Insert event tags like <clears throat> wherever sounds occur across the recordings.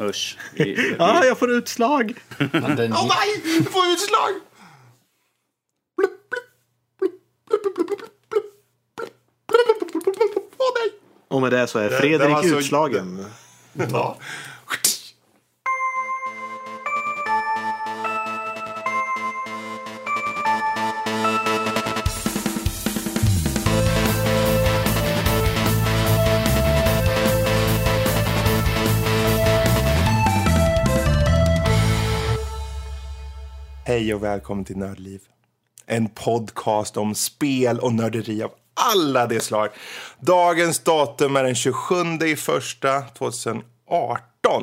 Usch. ja, jag får utslag! Men den... Åh nej, Jag får utslag! Och med det så är Fredrik det, det utslagen. Ja. Hej och välkommen till Nördliv. En podcast om spel och nörderi av alla de slag. Dagens datum är den 27 i första 2018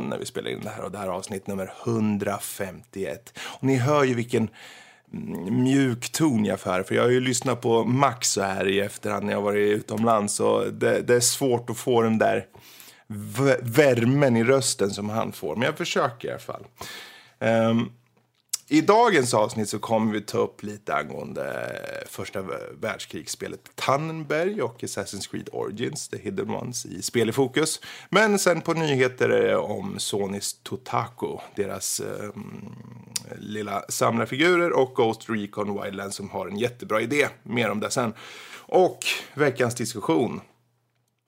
när vi spelar in det här och det här är avsnitt nummer 151. Och ni hör ju vilken mm, mjuk ton jag för. För jag har ju lyssnat på Max så här i efterhand när jag varit utomlands. Och det, det är svårt att få den där värmen i rösten som han får. Men jag försöker i alla fall. Um, i dagens avsnitt så kommer vi ta upp lite angående första världskrigsspelet Tannenberg och Assassin's Creed Origins, The Hidden Ones, i Spel i fokus. Men sen på nyheter är det om Sonys Totako, deras eh, lilla samlarfigurer och Ghost Recon Wildlands som har en jättebra idé. Mer om det sen. Och veckans diskussion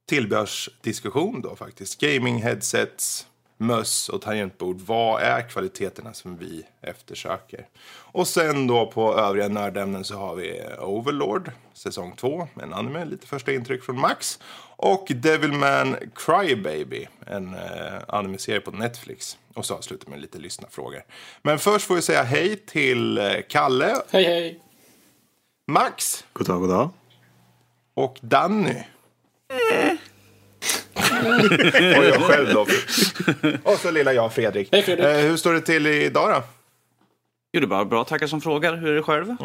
tillbehörsdiskussion då faktiskt. Gaming headsets, möss och tangentbord. Vad är kvaliteterna som vi eftersöker? Och sen då på övriga nördämnen så har vi Overlord, säsong 2, en anime, lite första intryck från Max. Och Devilman Crybaby, en eh, anime-serie på Netflix. Och så avslutar med lite lyssnarfrågor. Men först får vi säga hej till eh, Kalle, hej hej! Max God dag, god dag. och Danny. <laughs> och jag själv då. <laughs> Och så lilla jag, Fredrik. Hej, Fredrik. Eh, hur står det till idag då? Jo, det är bara bra. Tackar som frågar. Hur är det själv?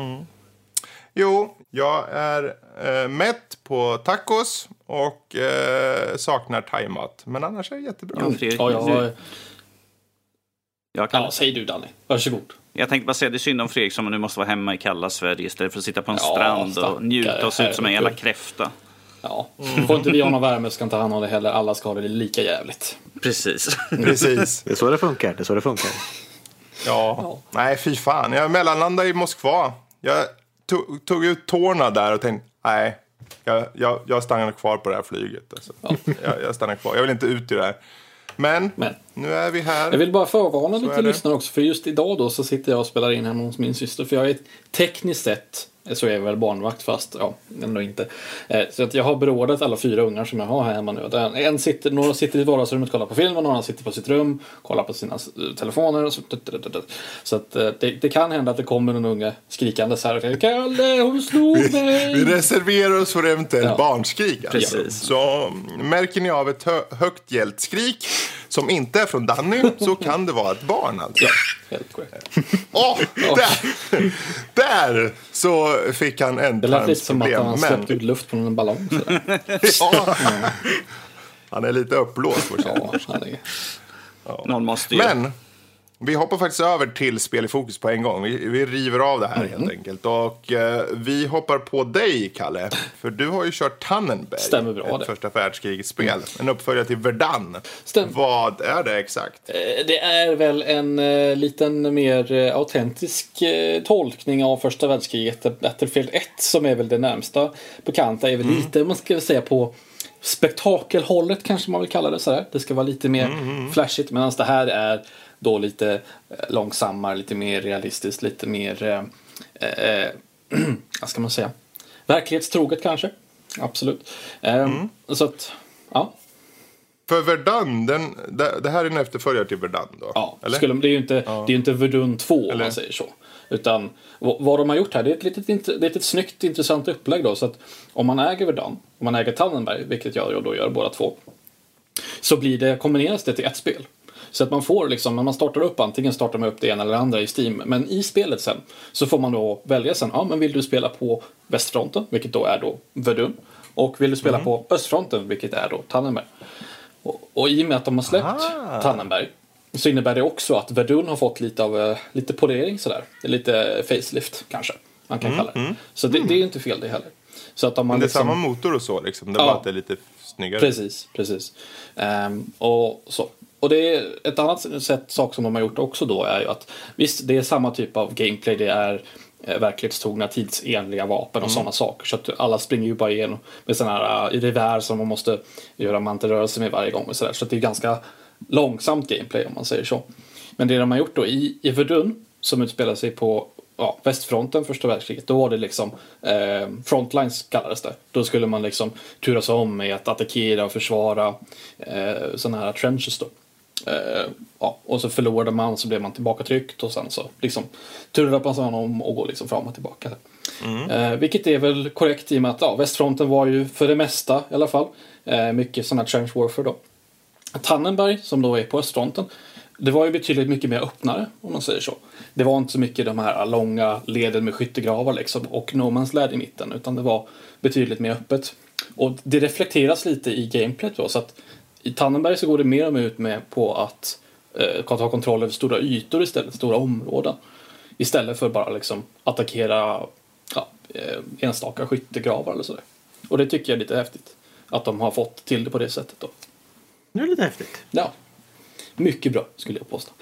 Jo, jag är eh, mätt på tacos och eh, saknar thaimat. Men annars är det jättebra. Ja, Fredrik, Ja, ja, du, jag, kan, ja, säg du Danny. Varsågod. jag tänkte bara säga det är synd om Fredrik som nu måste vara hemma i kalla Sverige istället för att sitta på en Ja, strand och njuta och se ut som en jävla kräfta. Ja. Får inte vi ha någon värme så ska inte han ha det heller. Alla ska ha det lika jävligt. Precis. Precis. Det är så det funkar. Det är så det funkar. Ja. Ja. Nej, fy fan. Jag mellanlandade i Moskva. Jag tog, tog ut tårna där och tänkte, nej. Jag, jag, jag stannar kvar på det här flyget. Alltså. Jag, jag stannar kvar. Jag vill inte ut i det här. Men, Men. Nu är vi här. Jag vill bara förvarna lite lyssnare också. För just idag då så sitter jag och spelar in hemma hos min syster. För jag är tekniskt sett så är jag väl barnvakt fast ja, ändå inte. Eh, Så att jag har beordrat alla fyra ungar som jag har här hemma nu. En sitter, några sitter i vardagsrummet och kollar på film och några sitter på sitt rum kollar på sina eh, telefoner. Och så så att eh, det, det kan hända att det kommer någon unge skrikande så här. Kalle, hon slog Vi mig! reserverar oss för eventuellt Ja. barnskrik. Alltså. Precis. Så märker ni av ett hö högt gällt skrik som inte är från Danny så kan det vara ett barn. Alltså. Ja, helt korrekt. Åh, där! där så fick han Det lät lite som att ändtarmsproblem. han Men släppte ut luft från en ballong. <laughs> ja, han är lite uppblåst. vår. Ja, är... Någon måste ju. Men vi hoppar faktiskt över till spel i fokus på en gång. Vi, vi river av det här Mm. helt enkelt. Och eh, vi hoppar på dig, Kalle. För du har ju kört Tannenberg. Stämmer bra, Ett det. första världskrigsspel. En uppföljare till Verdun. Stämmer. Vad är det exakt? Eh, Det är väl en eh, liten mer eh, autentisk eh, tolkning av första världskriget. Battlefield 1 som är väl det närmsta bekanta. är väl lite, man ska säga på spektakelhållet kanske man vill kalla det sådär. Det ska vara lite mer flashigt medan det här är då lite eh, långsammare, lite mer realistiskt, lite mer eh, eh, <clears throat> vad ska man säga? Verklighetstroget kanske. Absolut. Eh, Så att, ja. För Verdun, den, det, det här är en efterföljare till Verdun då? Ja, Eller? skulle, det är ju inte, det är inte Verdun 2 om Eller? man säger så. Utan vad, de har gjort här, det är ett litet, det är ett snyggt intressant upplägg då. Så att om man äger Verdun, om man äger Tannenberg, vilket jag då gör båda två. Så blir det, kombineras det till ett spel. Så att man får liksom, när man startar upp, antingen startar man upp det ena eller det andra i Steam. Men i spelet sen så får man då välja sen, ja men vill du spela på västfronten, vilket då är då Verdun. Och vill du spela på östfronten, vilket är då Tannenberg. Och, och i och med att de har släppt Ah. Tannenberg så innebär det också att Verdun har fått lite av eh, lite polering sådär. Lite facelift kanske man kan kalla det. Så det, det är ju inte fel det heller. Så att om man Men det är liksom, samma motor och så liksom. Det är Ja. bara att det är lite snyggare. Precis, precis. Ehm, och så. Och det är ett annat sätt, sak som de har gjort också då är ju att visst, det är samma typ av gameplay. Det är eh, verklighetstrogna, tidsenliga vapen och sådana saker. Så att alla springer ju bara igenom med sådana här uh, revär som man måste göra mantelrörelser med varje gång och sådär. Så att det är ganska långsamt gameplay om man säger så. Men det de har gjort då i, i Verdun som utspelar sig på ja, västfronten första världskriget. Då var det liksom eh, frontlines kallades det. Då skulle man liksom turas om med att attackera och försvara eh, sådana här trenches då. Eh, ja, och så förlorade man så blev man tillbakatryckt och sen så liksom turade man sig om och går liksom fram och tillbaka. Eh, vilket är väl korrekt i och med att ja, västfronten var ju för det mesta i alla fall eh, mycket sådana här trench warfare då. Tannenberg som då är på östfronten det var ju betydligt mycket mer öppnare om man säger så. Det var inte så mycket de här långa leden med skyttegravar liksom och No Man's Land i mitten utan det var betydligt mer öppet. Och det reflekteras lite i gameplayet då så att i Tannenberg så går det mer och mer ut med på att eh, ta kontroll över stora ytor istället, stora områden. Istället för bara liksom attackera ja, eh, enstaka skyttegravar eller sådär. Och det tycker jag är lite häftigt. Att de har fått till det på det sättet då. Det är lite häftigt. Ja. Mycket bra skulle jag påstå.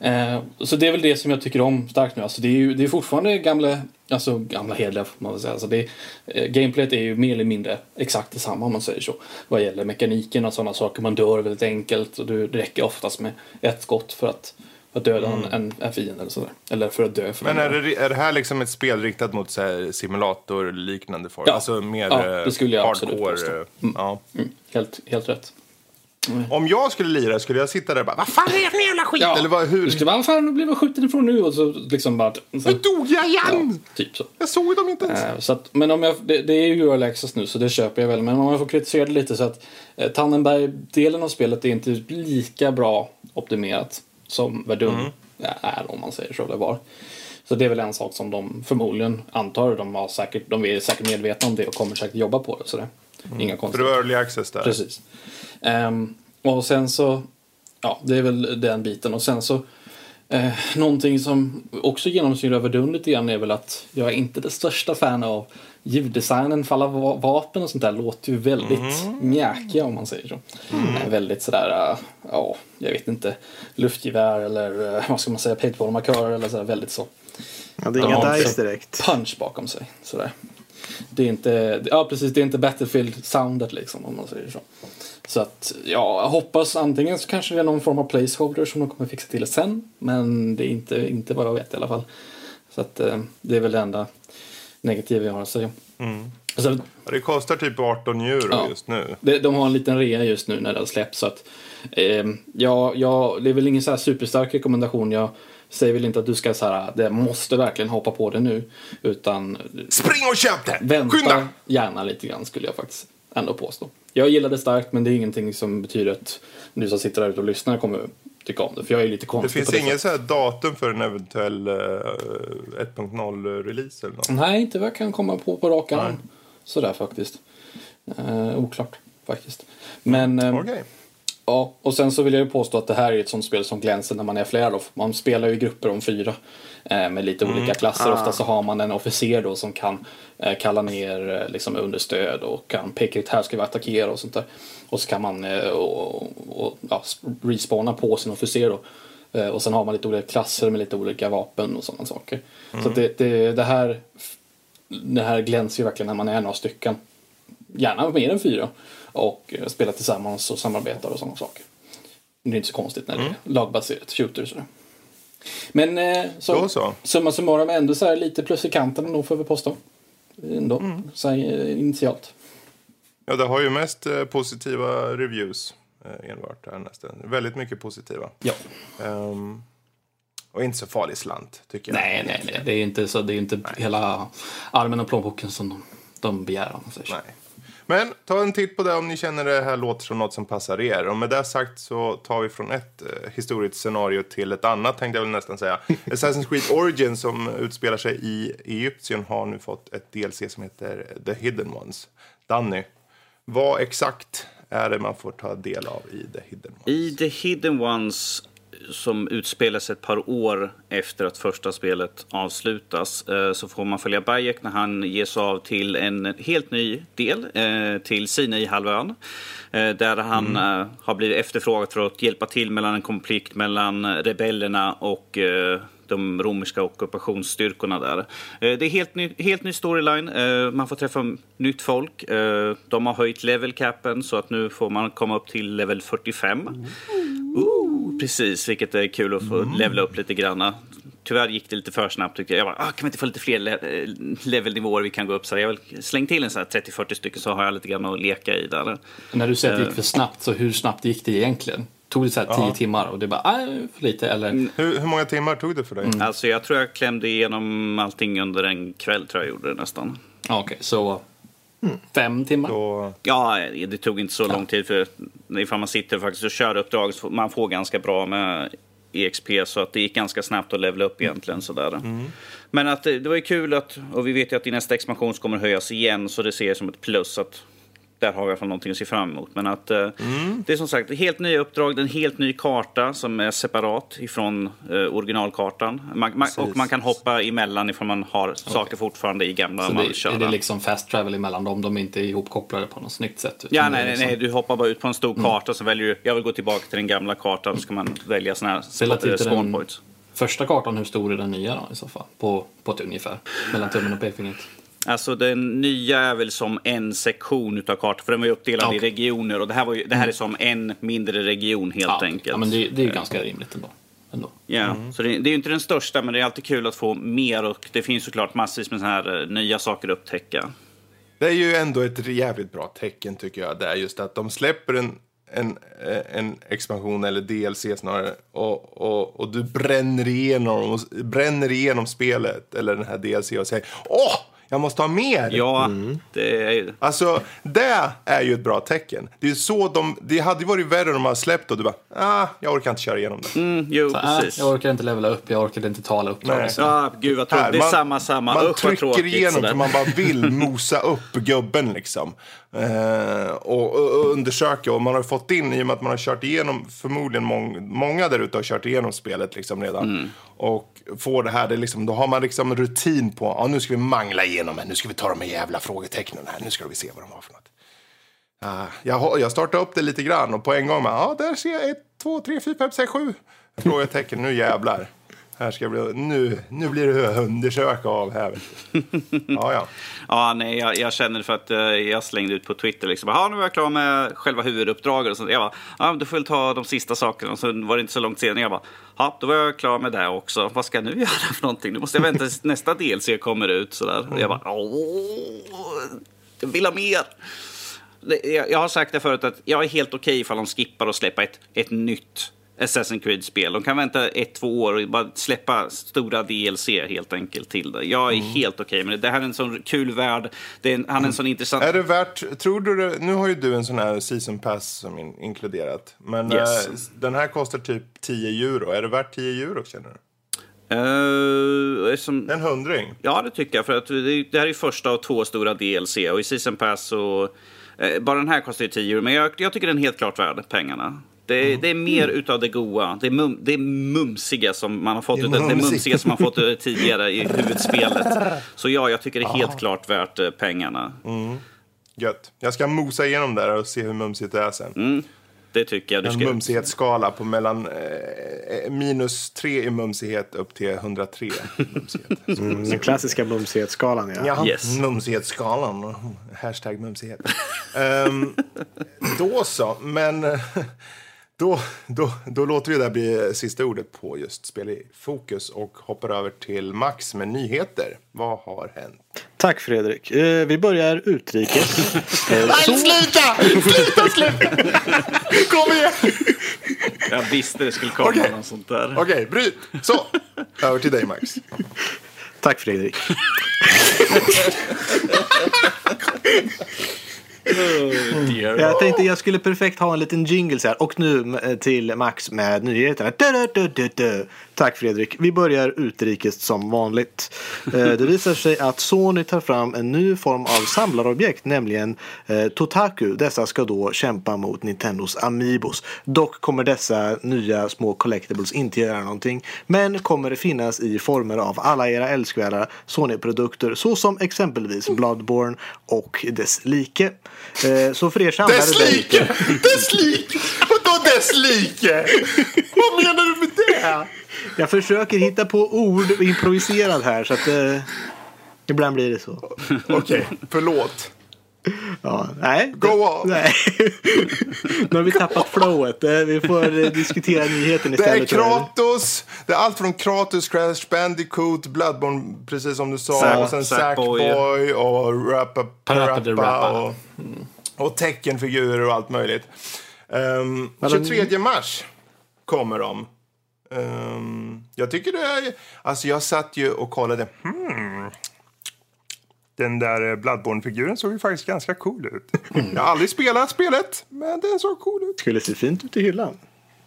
Eh, så det är väl det som jag tycker om starkt nu. Alltså det är ju det är fortfarande gamla, alltså gamla hederliga får man väl säga. Alltså det, eh, gameplayet är ju mer eller mindre exakt detsamma om man säger så. Vad gäller mekaniken och sådana saker. Man dör väldigt enkelt och det räcker oftast med ett skott för att, för att döda en, en, en fiende eller sådär. Eller för att dö. För Men en- är det, är det här liksom ett spel riktat mot så här, simulator-liknande form? Ja. Alltså mer Ja, det skulle jag eh, absolut hardcore? påstå. eh, Ja. Mm, helt, helt rätt. Om jag skulle lira skulle jag sitta där och bara Vad fan är det för jävla skit? Eller vad, hur? Du skulle bara, vad fan, blev jag skjuten ifrån nu? Och så liksom bara... Så, Nu dog jag igen! typ så. Jag såg dem inte ens. Eh, Så att, men om jag, det, det är ju early access nu så det köper jag väl. Men om jag får kritisera det lite så att eh, Tannenberg-delen av spelet är inte lika bra optimerat som Verdun är om man säger så. Eller var. Så det är väl en sak som de förmodligen antar. De, har säkert, de är säkert medvetna om det och kommer säkert jobba på det. Så det. Inga För konstigheter. det var early access där. Precis. Ehm, och sen så, ja, det är väl den biten. Och sen så, eh, någonting som också genomsyrar Verdun lite grann är väl att jag är inte det största fan av ljuddesignen för alla va- vapen och sånt där låter ju väldigt mjäkiga om man säger så. Eh, väldigt sådär, eh, ja, jag vet inte, luftgevär eller eh, vad ska man säga, paintballmarkörer eller sådär väldigt så Ja, det är inga Ja, dice direkt. punch bakom sig. Sådär. Det är inte, ja precis, det är inte Battlefield-soundet liksom om man säger så. Så att, ja, jag hoppas antingen så kanske det är någon form av placeholder som de kommer fixa till sen. Men det är inte, inte vad jag vet i alla fall. Så att eh, det är väl det enda negativa jag har att säga. Så, Ja, Det kostar typ 18 euro Ja. just nu. det, de har en liten rea just nu när det har släppts. Så att, eh, ja, ja, det är väl ingen så här superstark rekommendation. Jag säger väl inte att du ska så här, det måste verkligen hoppa på det nu. Utan Spring och köp det! Vänta Skynda! gärna lite grann skulle jag faktiskt ändå påstå. Jag gillar det starkt men det är ingenting som betyder att du som sitter där ute och lyssnar kommer tycka om det. För jag är lite Det konstig finns det inget sättet. så här datum för en eventuell uh, 1.0-release eller något? Nej, inte vad jag kan komma på på rak arm. Sådär faktiskt. Eh, oklart faktiskt. Men eh, Okej. Ja, och sen så vill jag ju påstå att det här är ett sånt spel som glänser när man är flera då. Man spelar ju i grupper om fyra eh, med lite olika klasser. Ofta så har man en officer då som kan eh, kalla ner eh, liksom understöd och kan peka ut här ska vi attackera och sånt där. Och så kan man eh, och, och, ja, respawna på sin officer då. Eh, och sen har man lite olika klasser med lite olika vapen och sådana saker. Så att det, det, det här det här glänser ju verkligen när man är några stycken. Gärna mer än fyra. Och eh, spelar tillsammans och samarbetar och sådana saker. Det är inte så konstigt när det är lagbaserat shooter. och sådär. Men eh, så, Då så. summa summarum ändå så här lite plus i kanten ändå får vi påstå. Ändå, så här, eh, initialt. Ja, det har ju mest eh, positiva reviews eh, enbart nästan. Väldigt mycket positiva. Ja. Ehm, och inte så farlig slant, tycker jag. Nej, nej, nej. Det är inte, så, det är inte hela armen och plånboken som de, de begär. Om man säger. Nej. Men ta en titt på det om ni känner det här låter som något som passar er. Och med det sagt så tar vi från ett eh, historiskt scenario till ett annat tänkte jag väl nästan säga. <laughs> Assassin's Creed Origin som utspelar sig i Egypten har nu fått ett DLC som heter The Hidden Ones. Danny, vad exakt är det man får ta del av i The Hidden Ones? I The Hidden Ones som utspelas ett par år efter att första spelet avslutas eh, så får man följa Bayek när han ger sig av till en helt ny del, eh, till Sinai-halvön. Eh, där han eh, har blivit efterfrågad för att hjälpa till mellan en konflikt mellan rebellerna och de romerska ockupationsstyrkorna där. Det är helt ny, helt ny storyline. Man får träffa nytt folk. De har höjt level capen så att nu får man komma upp till level 45. Ooh, precis, vilket är kul att få levela upp lite grann. Tyvärr gick det lite för snabbt tyckte jag. jag bara, ah, kan vi inte få lite fler le eh, levelnivåer vi kan gå upp? Så jag har väl slängt till en sån här 30-40 stycken så har jag lite grann att leka i där. När du säger att det gick för snabbt, så hur snabbt gick det egentligen? Tog det så här tio timmar och det bara, nej, för lite eller? Hur, hur många timmar tog det för dig? Alltså jag tror jag klämde igenom allting under en kväll tror jag gjorde det nästan. Okej, så fem timmar? Då, Ja, det tog inte så lång tid för ifall man sitter faktiskt och kör uppdrag så får man får ganska bra med EXP så att det gick ganska snabbt att levela upp egentligen sådär. Men att det, det var ju kul att, och vi vet ju att i nästa expansion så kommer det höjas igen så det ser jag som ett plus att där har vi i alla fall någonting att se fram emot. Men att eh, det är som sagt helt nya uppdrag, en helt ny karta som är separat ifrån eh, originalkartan. Man, man, och man kan hoppa emellan ifall man har saker fortfarande i gamla Så det, köra. är det liksom fast travel emellan dem? De är inte ihopkopplade på något snyggt sätt? Ja, nej, liksom- nej, du hoppar bara ut på en stor karta så väljer du, jag vill gå tillbaka till den gamla kartan, så ska man välja såna här spawn points. Första kartan, hur stor är den nya då i så fall? På, på ett ungefär? Mellan tummen och pekfingret? Alltså den nya är väl som en sektion utav kartan, för den var ju uppdelad Ja, i regioner och det här, var ju, det här är som en mindre region helt Ja, enkelt. Ja, men det, det är ju ganska rimligt ändå. ändå. Ja, så det, det är ju inte den största, men det är alltid kul att få mer och det finns såklart massvis med så här eh, nya saker att upptäcka. det är ju ändå ett jävligt bra tecken tycker jag. Det är just att de släpper en, en, eh, en expansion eller DLC snarare. Och, och, och du bränner igenom, bränner igenom spelet eller den här DLC och säger Åh! Jag måste ha mer! Ja, det är ju... Alltså, det är ju ett bra tecken. Det är så de, det hade ju varit värre om de hade släppt och du bara, ah, jag orkar inte köra igenom det. Mm, jo, Så, äh, precis. jag orkar inte levela upp, jag orkar inte tala uppdrag. Nej. Så. Ja, gud vad tråkigt. Det är samma, samma. Man Usch, trycker tråkigt. igenom sådär. för man bara vill <laughs> mosa upp gubben liksom. Eh, och, och, undersöka. Och man har fått in, i och med att man har kört igenom, förmodligen mång, många där ute har kört igenom spelet liksom redan. Mm. Och får det här, det liksom, då har man liksom rutin på, ja nu ska vi mangla igenom här, nu ska vi ta de här jävla frågetecknen här, nu ska vi se vad de har för något. Ah, jag, jag startade upp det lite grann och på en gång, ja där ser jag ett, två, tre, fyra, fem, sex, sju frågetecken, nu jävlar. Här ska bli, nu, nu blir det undersöka av här. <laughs> Ja, ja. Ja, nej, jag, jag känner för att eh, jag slängde ut på Twitter liksom. Ja, nu är jag klar med själva huvuduppdraget. Och så, jag bara, ja, du får väl ta de sista sakerna. Och så var det inte så långt senare. Jag bara, ja, då var jag klar med det också. Vad ska jag nu <laughs> göra för någonting? Nu måste jag vänta tills nästa DLC kommer ut. Sådär. Och jag bara, åh, jag vill ha mer. Jag, har sagt det förut att jag är helt okej ifall de skippar och släppa ett, ett nytt Assassin's Creed-spel. De kan vänta ett, två år och bara släppa stora DLC helt enkelt till det. Jag är helt okej med det. Det här är en sån kul värld. Det är en, han är en sån intressant... Är det värt, tror du det, nu har ju du en sån här season pass som är inkluderat. Men Yes. eh, den här kostar typ 10 euro. Är det värt 10 euro känner du? Eh, som, En hundring? ja, det tycker jag. För att det, det här är första av två stora DLC. Och i Season Pass så... eh, bara den här kostar ju 10 euro. Men jag, jag tycker den är helt klart värd pengarna. Det, det är mer utav det goa. Det, är mum, det är mumsiga som man har fått. Det är Det, mumsiga som man fått eh, <laughs> tidigare i huvudspelet. Så ja, jag tycker det är helt klart värt eh, pengarna. Gött. Jag ska mosa igenom där och se hur mumsigt det är sen. Det tycker jag du En ska... mumsighetsskala på mellan eh, minus 3 i mumsighet upp till 103 i mumsighet. <laughs> Mm, den klassiska mumsighetsskalan, ja. Ja, Yes. mumsighetsskalan. <laughs> Hashtag mumsighet. Ehm, då så, men eh, då, då, då låter vi det bli sista ordet på just Spel i fokus och hoppar över till Max med nyheter. Vad har hänt? Tack Fredrik. Eh, vi börjar utrikes. <laughs> Eh, så, sluta! Sluta, sluta! <laughs> Kom igen! Jag visste det skulle komma Okej. något sånt där. Okej, bryt! Så, över till dig Max. tack Fredrik. <laughs> dear. Jag tänkte jag skulle perfekt ha en liten jingle så här. Och nu eh, till Max med nyheterna. Du, du, du. Tack Fredrik. Vi börjar utrikes som vanligt. Eh, Det visar sig att Sony tar fram en ny form av samlarobjekt, nämligen eh, Totaku. Dessa ska då kämpa mot Nintendos Amiibos. Dock kommer dessa nya små collectibles inte göra någonting. Men kommer finnas i former av alla era älskvärda Sony-produkter såsom exempelvis Bloodborne och dess like. Eh, Så för er samlare Dess like! <laughs> Dess like! Vadå dess like? Vad menar du med det? Jag försöker hitta på ord och improviserad här så att eh, ibland blir det så. Okej, förlåt. Ja, nej. Go on. <laughs> Nej. nu har vi tappat flowet. Eh, Vi får eh, <laughs> diskutera nyheten Det är istället. tror jag. Kratos. Det är allt från Kratos, Crash Bandicoot, Bloodborne, precis som du sa. Zack- och sen Sackboy. Och Rappa, Parappa och, och teckenfigurer och allt möjligt. Um, de- 23 mars kommer de. Ehm, jag tycker det är... Alltså jag satt ju och kollade. Hmm. Den där eh, Bloodborne-figuren såg ju faktiskt ganska cool ut. Jag har aldrig spelat spelet, men den såg cool ut. Skulle se fint ut i hyllan.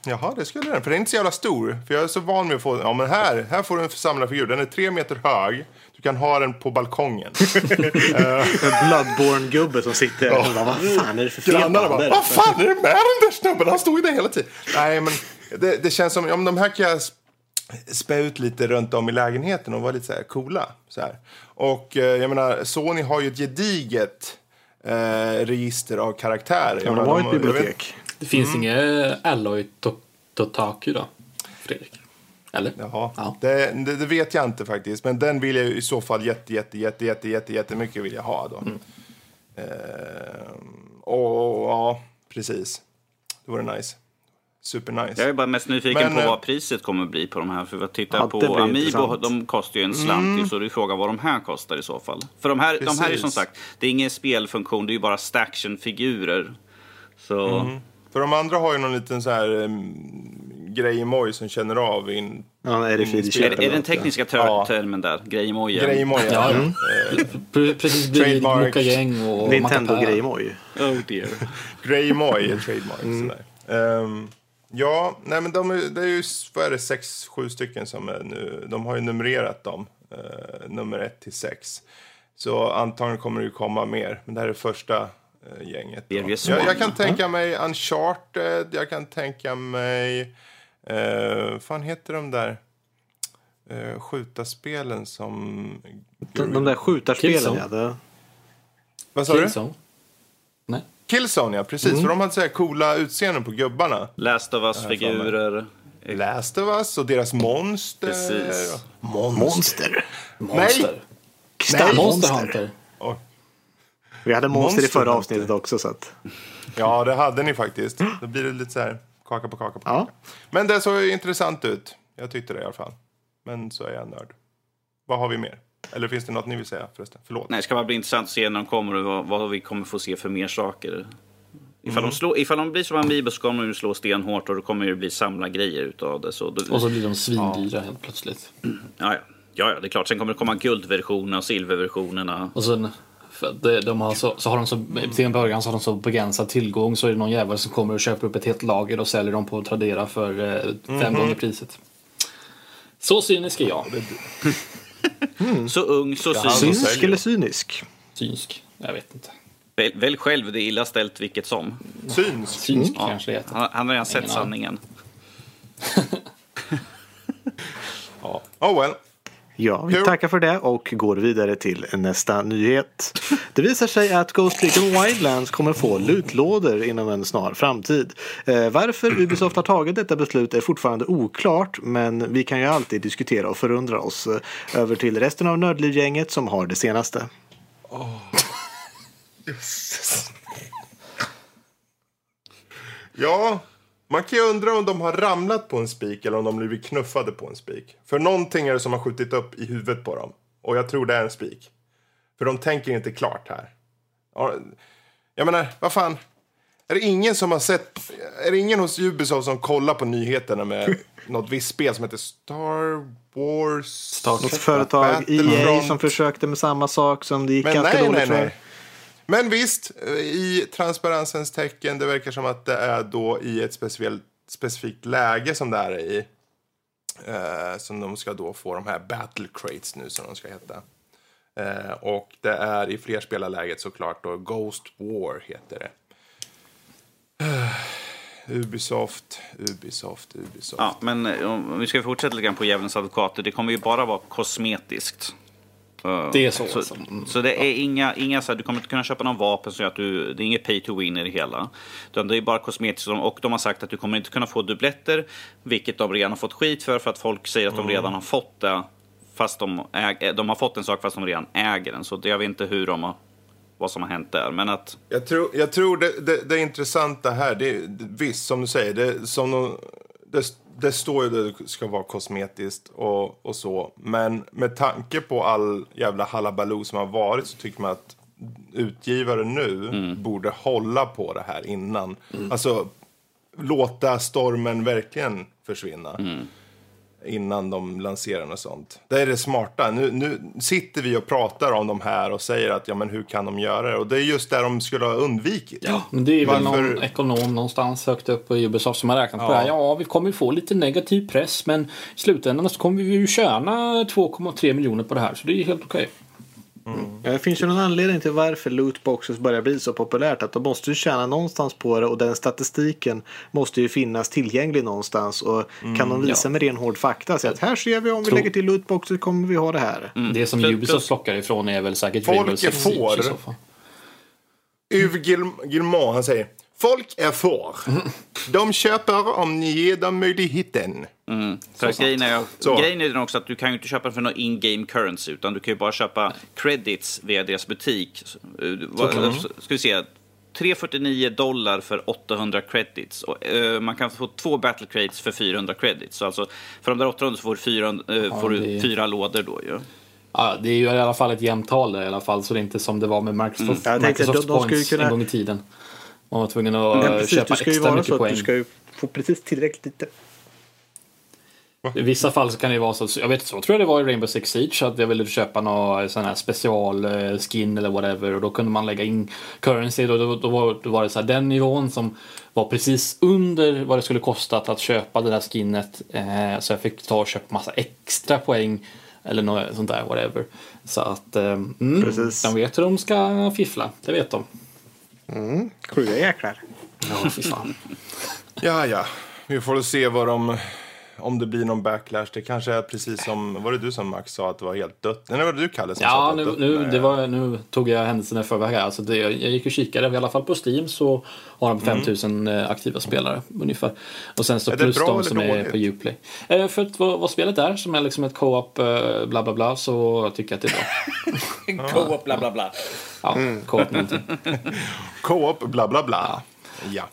Jaha, det skulle den. För den är inte så jävla stor. För jag är så van med att få... Ja, men här, här får du en samlarfigur. Den är tre meter hög. Du kan ha den på balkongen. <laughs> En Bloodborne-gubbe som sitter och bara, vad fan är det för fel Grannarna bara, där?" vad fan är det med den där snubben? Han stod ju där hela tiden. Nej, men det, det känns som, ja, men de här kan jag spä ut lite runt om i lägenheten och vara lite så här coola. Så här. Och eh, jag menar, Sony har ju ett gediget eh, register av karaktärer. Ja, Jag de har ett jag bibliotek. Det finns Mm. inget Alloy To- Totaku då? Fredrik? Eller? Jaha, Ja. det, det, det vet jag inte faktiskt. Men den vill jag i så fall jätte, jätte, jätte, jätte, jätte, jättemycket vilja ha då. Mm. Ehm, och ja, precis. Det vore nice. Super nice. Jag är bara mest nyfiken Men, på eh, vad priset kommer bli på de här. För att titta Ja, på Amiibo, intressant. de kostar ju en slant. ju, Så det är frågan vad de här kostar i så fall. För de här, de här är Precis. som sagt, det är ingen spelfunktion, det är ju bara staction-figurer. Så För de andra har ju någon liten så här um, grej i moj som känner av in Ja, är det Mm, Fidi är, är den tekniska ter- Ja. termen där? Grejemojen? <laughs> grej i moj. Ja. Pre- Precis bredvid Trademark. Mokagäng och. Nintendo. Grejmoj. Oh dear. <laughs> Grej i moj är trademark. Sådär. Ehm, ja, nej men de är, det är ju vad är det, sex, sju stycken som är nu. De har ju numrerat dem. eh, nummer ett till sex. Så antagligen kommer det ju komma mer. Men det här är första eh, gänget. Jag, jag kan tänka mig Uncharted. Jag kan tänka mig... Uh, fan heter de där uh, skjutarspelen som... De, de där skjutarspelen Killzone. ja. Det, Vad sa du? Killzone? Nej. Killzone, ja. Precis. För de hade så här coola utseenden på gubbarna. Last of Us-figurer. Last of Us och deras monster. Precis. monster. Monster. Monster monster. Hunter. Oj. Vi hade monster, i Monster förra Hunter. avsnittet också. Så att, Ja, det hade ni faktiskt. Då blir det lite så här kaka på kaka på Ja. kaka. Men det såg ju intressant ut. Jag tyckte det i alla fall. Men så är jag nörd. Vad har vi mer? Eller finns det något ni vill säga förresten? Förlåt. Nej, det ska bara bli intressant att se när de kommer och vad, vad vi kommer få se för mer saker. Ifall, Mm. de, slår, ifall de blir som Amiibo så kommer de ju slå stenhårt och då kommer det bli samla grejer utav det. Så då, Och så blir de svindyra helt plötsligt. <clears throat> ja, ja. ja, ja, det är klart. Sen kommer det komma guldversionerna och silverversionerna. Och sen, det- de har så, så har de så, till en början så har de så begränsad tillgång så är det någon jävel som kommer och köper upp ett helt lager och säljer dem på Tradera för eh, fem gånger priset. Så cynisk är jag. <laughs> Så ung, så som synsk. synsk eller cynisk? Synsk? Jag vet inte. Väl, väl själv, det är illa ställt vilket som. Syns. Synsk Ja, kanske det heter. han, han har redan sett sanningen. <laughs> Ja. Oh well. Ja, vi tackar för det och går vidare till nästa nyhet. Det visar sig att Ghost Recon Wildlands kommer få lootlådor inom en snar framtid. Eh, varför Ubisoft har tagit detta beslut är fortfarande oklart men vi kan ju alltid diskutera och förundra oss. Eh, Över till resten av Nördlivgänget som har det senaste. <laughs> Ja, man kan ju undra om de har ramlat på en spik eller om de blivit knuffade på en spik. För någonting är det som har skjutit upp i huvudet på dem. Och jag tror det är en spik. För de tänker inte klart här. Ja, Jag menar, vad fan. Är det ingen som har sett... Är det ingen hos Ubisoft som kollar på nyheterna med <laughs> något visst spel som heter Star Wars? Något företag, EA, som försökte med samma sak som det gick Men ganska nej, dåligt nej, för. Men visst, eh, i transparensens tecken, det verkar som att det är då i ett speciellt, specifikt läge som det här är i. Eh, som de ska då få de här battle crates nu som de ska heta. Eh, och det är i flerspelarläget såklart då Ghost War heter det. Eh, Ubisoft, Ubisoft, Ubisoft. Ja, men eh, om vi ska fortsätta lite grann på djävulens advokater. Det kommer ju bara vara kosmetiskt. Eh, Det är så, Så, alltså. Mm. så det är inga, inga så här, du kommer inte kunna köpa någon vapen som gör att du, det är inget pay to win i det hela. Utan det är bara kosmetiskt och de har sagt att du kommer inte kunna få dubbletter, vilket de redan har fått skit för, för att folk säger att de Mm. redan har fått det. Fast de, äg, de har fått en sak fast de redan äger den. Så det, jag vet inte hur de har, vad som har hänt där. Men att Jag tror, jag tror det, det, det intressanta här, det, det, visst som du säger, det, som de, det, det står ju att det ska vara kosmetiskt och, och så. Men med tanke på all jävla halabaloo som har varit så tycker man att utgivare nu borde hålla på det här innan. Alltså låta stormen verkligen försvinna. Innan de lanserar något sånt. Det är det smarta. Nu, nu sitter vi och pratar om de här och säger att ja men hur kan de göra det? Och det är just det de skulle ha undvikit. Ja, men det är väl Varför- någon ekonom någonstans högt upp på Ubisoft som har räknat på Ja. det här. Ja, vi kommer ju få lite negativ press men i slutändan så kommer vi ju tjäna 2,3 miljoner på det här så det är helt okej. Ja, Det finns ju någon anledning till varför lootboxes börjar bli så populärt. Att de måste ju tjäna någonstans på det och den statistiken måste ju finnas tillgänglig någonstans. Och kan de visa ja. med ren hård fakta, säga att här ser vi om vi Tror- lägger till lootboxes kommer vi ha det här. Det som Ubisoft plockar ifrån är väl säkert Folk är får. så Gil- Gilmore, han säger Folk är får. De köper om ni ger dem möjligheten. För grejen, är, Så. grejen är den också att du kan ju inte köpa för någon in-game currency utan du kan ju bara köpa credits via deras butik. Eh, vad- Ska vi se. 349 dollar för 800 credits. Och, eh, man kan få två battle crates för 400 credits. Så alltså, för de där 800 så får du fyra, eh, får du fyra lådor då ju. Ja, det är ju i alla fall ett jämnt tal där i alla fall så det är inte som det var med Microsoft, att Microsoft de- de Points kunna- en gång i tiden. Man var tvungen att Men precis, köpa extra mycket poäng. du ska ju få precis tillräckligt lite. I vissa fall så kan det vara så, jag vet så tror jag det var i Rainbow Six Siege att jag ville köpa någon sån här special eh, skin eller whatever och då kunde man lägga in currency och då, då, var, då var det så här den nivån som var precis under vad det skulle kostat att köpa det där skinnet eh, så jag fick ta och köpa massa extra poäng eller något sånt där whatever. Så att eh, mm, Precis. de vet hur de ska fiffla, det vet de. Sjuka jäklar. Ja, fy fan. Ja, ja. Vi får se vad de... Om det blir någon backlash. Det kanske är precis som... Var det du som Max sa att det var helt dött? Nej, var det du Kalle som sa Ja, att det nu, var dött? nu, det var, nu tog jag händelserna i förväg här. Alltså det, jag gick och kikade, i alla fall på Steam så har de 5000 eh, aktiva spelare ungefär. Och sen så Mm. Är det plus de som är dåligt? på Uplay. Eh, för att vad, vad spelet är, som är liksom ett co-op eh, bla bla bla, så tycker jag att det är bra. <laughs> Co-op bla bla bla. Ja, co-op någonting. <laughs> Co-op, bla bla bla. Ja.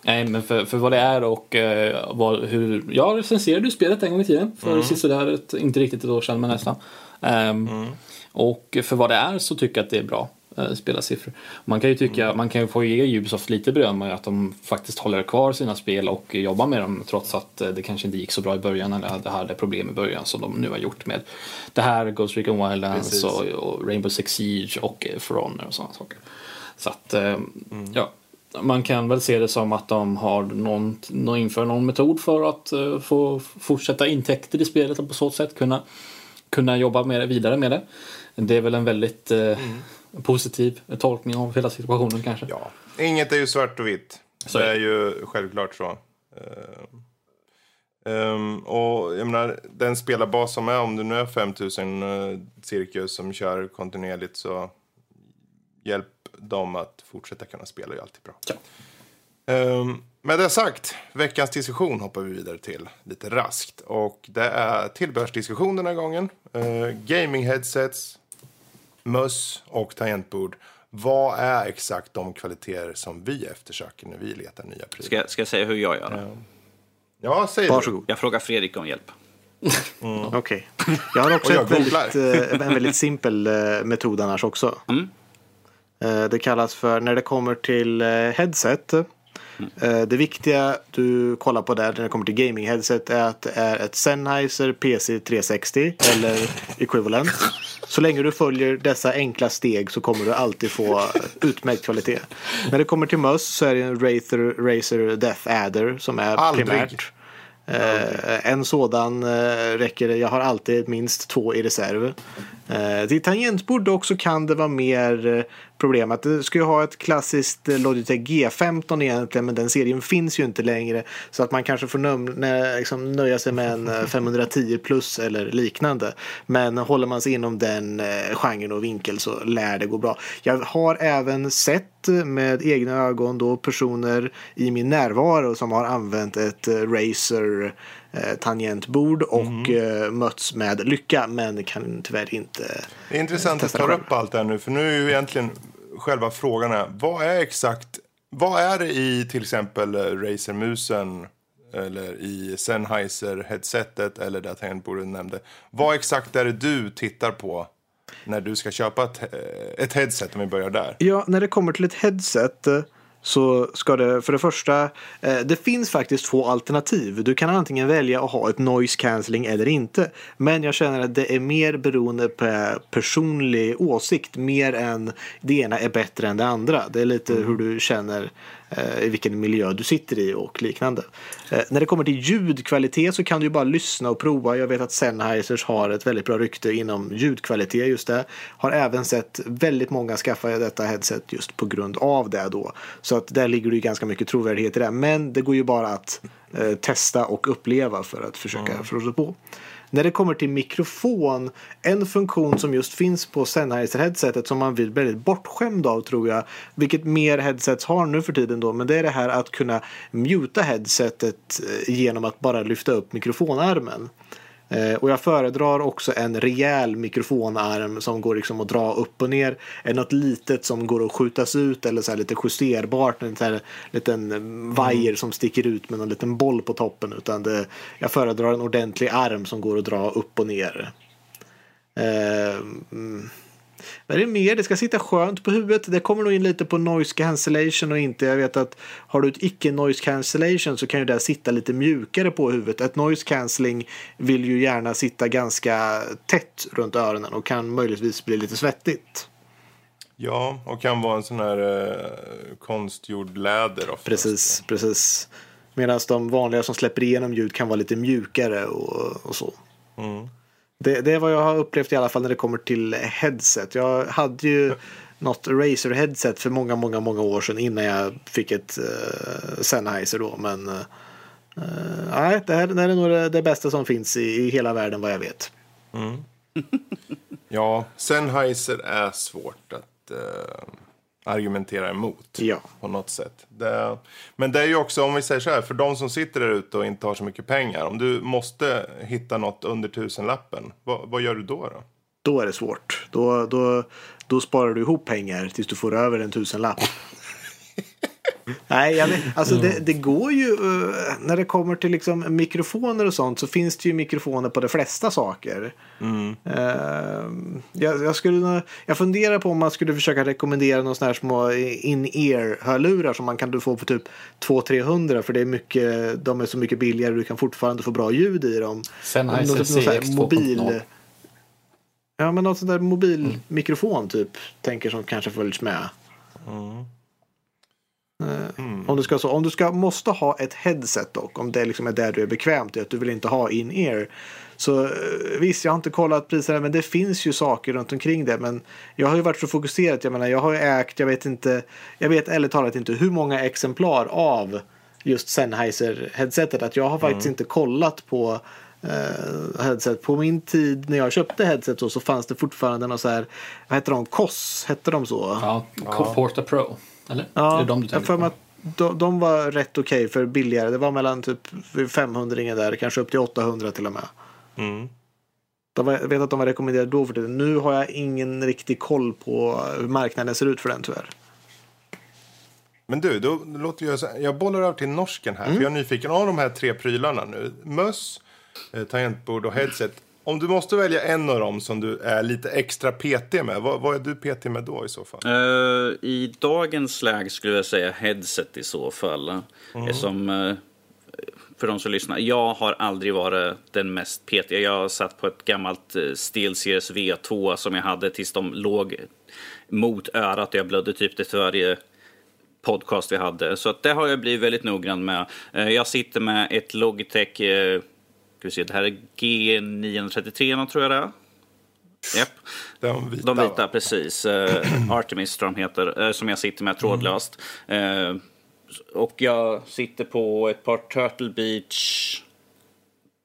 Nej, men för, för vad det är och eh, vad, hur... Jag recenserade ju spelet en gång i tiden. För Mm. sisådär, ett, inte riktigt ett år sedan, men nästan. Ehm, Mm. Och för vad det är så tycker jag att det är bra eh, spelarsiffror. Man kan ju tycka, Mm. man kan ju få ge Ubisoft lite beröm att de faktiskt håller kvar sina spel och jobbar med dem trots att eh, det kanske inte gick så bra i början eller hade, hade problem i början som de nu har gjort med det här, Ghost Recon Wildlands och, och Rainbow Six Siege och For Honor och sådana saker. Så att, eh, ja. Man kan väl se det som att de har någon, någon, inför någon metod för att eh, få fortsätta intäkter i spelet och på så sätt kunna, kunna jobba med det, vidare med det. Det är väl en väldigt eh, positiv tolkning av hela situationen kanske. ja. Inget är ju svart och vitt. Så det är ju självklart så. Ehm, och jag menar, den spelarbas som är, om det nu är 5000 uh, cirkus som kör kontinuerligt så hjälp dem att fortsätta kunna spela är ju alltid bra. Ja. Ehm, med det sagt, veckans diskussion hoppar vi vidare till lite raskt. Och det är tillbehörsdiskussion den här gången. Uh, gaming headsets, möss och tangentbord. Vad är exakt de kvaliteter som vi eftersöker när vi letar nya prylar? Ska, ska jag säga hur jag gör? Ja, säg Varsågod. Jag frågar Fredrik om hjälp. Okej. Jag har också jag väldigt, eh, en väldigt simpel eh, metod annars också. Mm. Eh, Det kallas för när det kommer till eh, headset Eh, Det viktiga du kollar på där när det kommer till gaming headset är att det är ett Sennheiser PC 360 eller equivalent. Så länge du följer dessa enkla steg så kommer du alltid få utmärkt kvalitet. När det kommer till möss så är det en Razer, Razer Death Adder som är Aldrig. primärt. Eh, en sådan eh, räcker. Jag har alltid minst två i reserv. Eh, till tangentbord också kan det vara mer problemet. Du ska ju ha ett klassiskt eh, Logitech G15 egentligen men den serien finns ju inte längre. Så att man kanske får liksom nöja sig med en eh, 510 plus eller liknande. Men håller man sig inom den eh, genren och vinkel så lär det gå bra. Jag har även sett med egna ögon då personer i min närvaro som har använt ett Razer tangentbord och eh, mötts med lycka men kan tyvärr inte Det är intressant att Testa ta själv. upp allt det här nu, för nu är ju egentligen själva frågan här, vad är exakt, vad är det i till exempel eh, Razer-musen eller i Sennheiser-headsetet eller det tangentbordet du nämnde. Vad exakt är det du tittar på när du ska köpa ett, eh, ett headset om vi börjar där? Ja, när det kommer till ett headset eh, så ska det för det första, eh, det finns faktiskt två alternativ. Du kan antingen välja att ha ett noise cancelling eller inte. Men jag känner att det är mer beroende på personlig åsikt mer än det ena är bättre än det andra. Det är lite hur du känner i vilken miljö du sitter i och liknande. Eh, när det kommer till ljudkvalitet så kan du ju bara lyssna och prova. Jag vet att Sennheisers har ett väldigt bra rykte inom ljudkvalitet just det. Har även sett väldigt många skaffa detta headset just på grund av det då. Så att där ligger det ju ganska mycket trovärdighet i det. Men det går ju bara att eh, testa och uppleva för att försöka förstå på. När det kommer till mikrofon, en funktion som just finns på Sennheiser headsetet som man blir väldigt bortskämd av tror jag, vilket mer headsets har nu för tiden då, men det är det här att kunna muta headsetet eh, genom att bara lyfta upp mikrofonarmen. Eh, och jag föredrar också en rejäl mikrofonarm som går liksom att dra upp och ner. Än något litet som går att skjutas ut eller så lite justerbart. En här liten mm, vajer som sticker ut med någon liten boll på toppen. Utan det, jag föredrar en ordentlig arm som går att dra upp och ner. Eh, mm. Vad är det mer? Det ska sitta skönt på huvudet. Det kommer nog in lite på noise cancellation och inte. Jag vet att har du ett icke noise cancellation så kan ju det sitta lite mjukare på huvudet. Ett noise cancelling vill ju gärna sitta ganska tätt runt öronen och kan möjligtvis bli lite svettigt. Ja, och kan vara en sån här eh, konstgjord läder oftast. Precis, precis. Medan de vanliga som släpper igenom ljud kan vara lite mjukare och, och så. Det, det är vad jag har upplevt i alla fall när det kommer till headset. Jag hade ju något Razer headset för många, många, många år sedan innan jag fick ett uh, Sennheiser då. Men eh, nej, det, här, det här är nog det, det bästa som finns i, i hela världen vad jag vet. Ja, Sennheiser är svårt att eh, argumentera emot Ja. på något sätt. Det, men det är ju också, om vi säger så här, för de som sitter där ute och inte har så mycket pengar. Om du måste hitta något under tusenlappen, vad, vad gör du då? då? Då är det svårt. Då, då, då sparar du ihop pengar tills du får över en tusenlapp. Nej, jag vet, alltså det, det går ju eh, när det kommer till liksom mikrofoner och sånt så finns det ju mikrofoner på de flesta saker. Eh, jag, jag, skulle, jag funderar på om man skulle försöka rekommendera några sådana här små in-ear-hörlurar som man kan få för typ 200-300 för det är mycket, de är så mycket billigare och du kan fortfarande få bra ljud i dem. Sennheiser Något- något sånt här 2.0. Ja, men något sånt där mobilmikrofon typ. Tänker som kanske följs med. Eh, Om du ska så, om du ska, måste ha ett headset dock, om det liksom är där du är bekvämt i, att du vill inte ha in-ear. Så eh, visst, jag har inte kollat priserna, men det finns ju saker runt omkring det. Men jag har ju varit så fokuserad, jag menar, jag har ju ägt, jag vet inte, jag vet ärligt talat inte hur många exemplar av just Sennheiser headsetet, att jag har faktiskt inte kollat på eh, headset. På min tid när jag köpte headset så, så fanns det fortfarande någon så här, vad hette de, KOS, hette de så? Ja, Porta Pro. Eller? Är Ja, det de du jag tänker för på? mig att de, de var rätt okej för billigare. Det var mellan typ 500 där, kanske upp till 800 till och med. Mm. De var, jag vet att de var rekommenderade då för det. Nu har jag ingen riktig koll på hur marknaden ser ut för den tyvärr. Men du, då låter jag, jag bollar över till norsken här. För jag är nyfiken av de här tre prylarna nu. Möss, eh, tangentbord och headset. Om du måste välja en av dem som du är lite extra PT med, vad, vad är du PT med då i så fall? Uh, I dagens läge skulle jag säga headset i så fall. Mm. Som, uh, för de som lyssnar, jag har aldrig varit den mest petiga. Jag satt på ett gammalt SteelSeries V2 som jag hade tills de låg mot örat och jag blödde typ till varje podcast vi hade. Så att det har jag blivit väldigt noggrann med. Jag sitter med ett Logitech, vi se, det här är G933 tror jag det är. Yep. De vita, de vita precis. Uh, <clears throat> Artemis tror de heter, uh, som jag sitter med trådlöst. Mm. Uh, och jag sitter på ett par Turtle Beach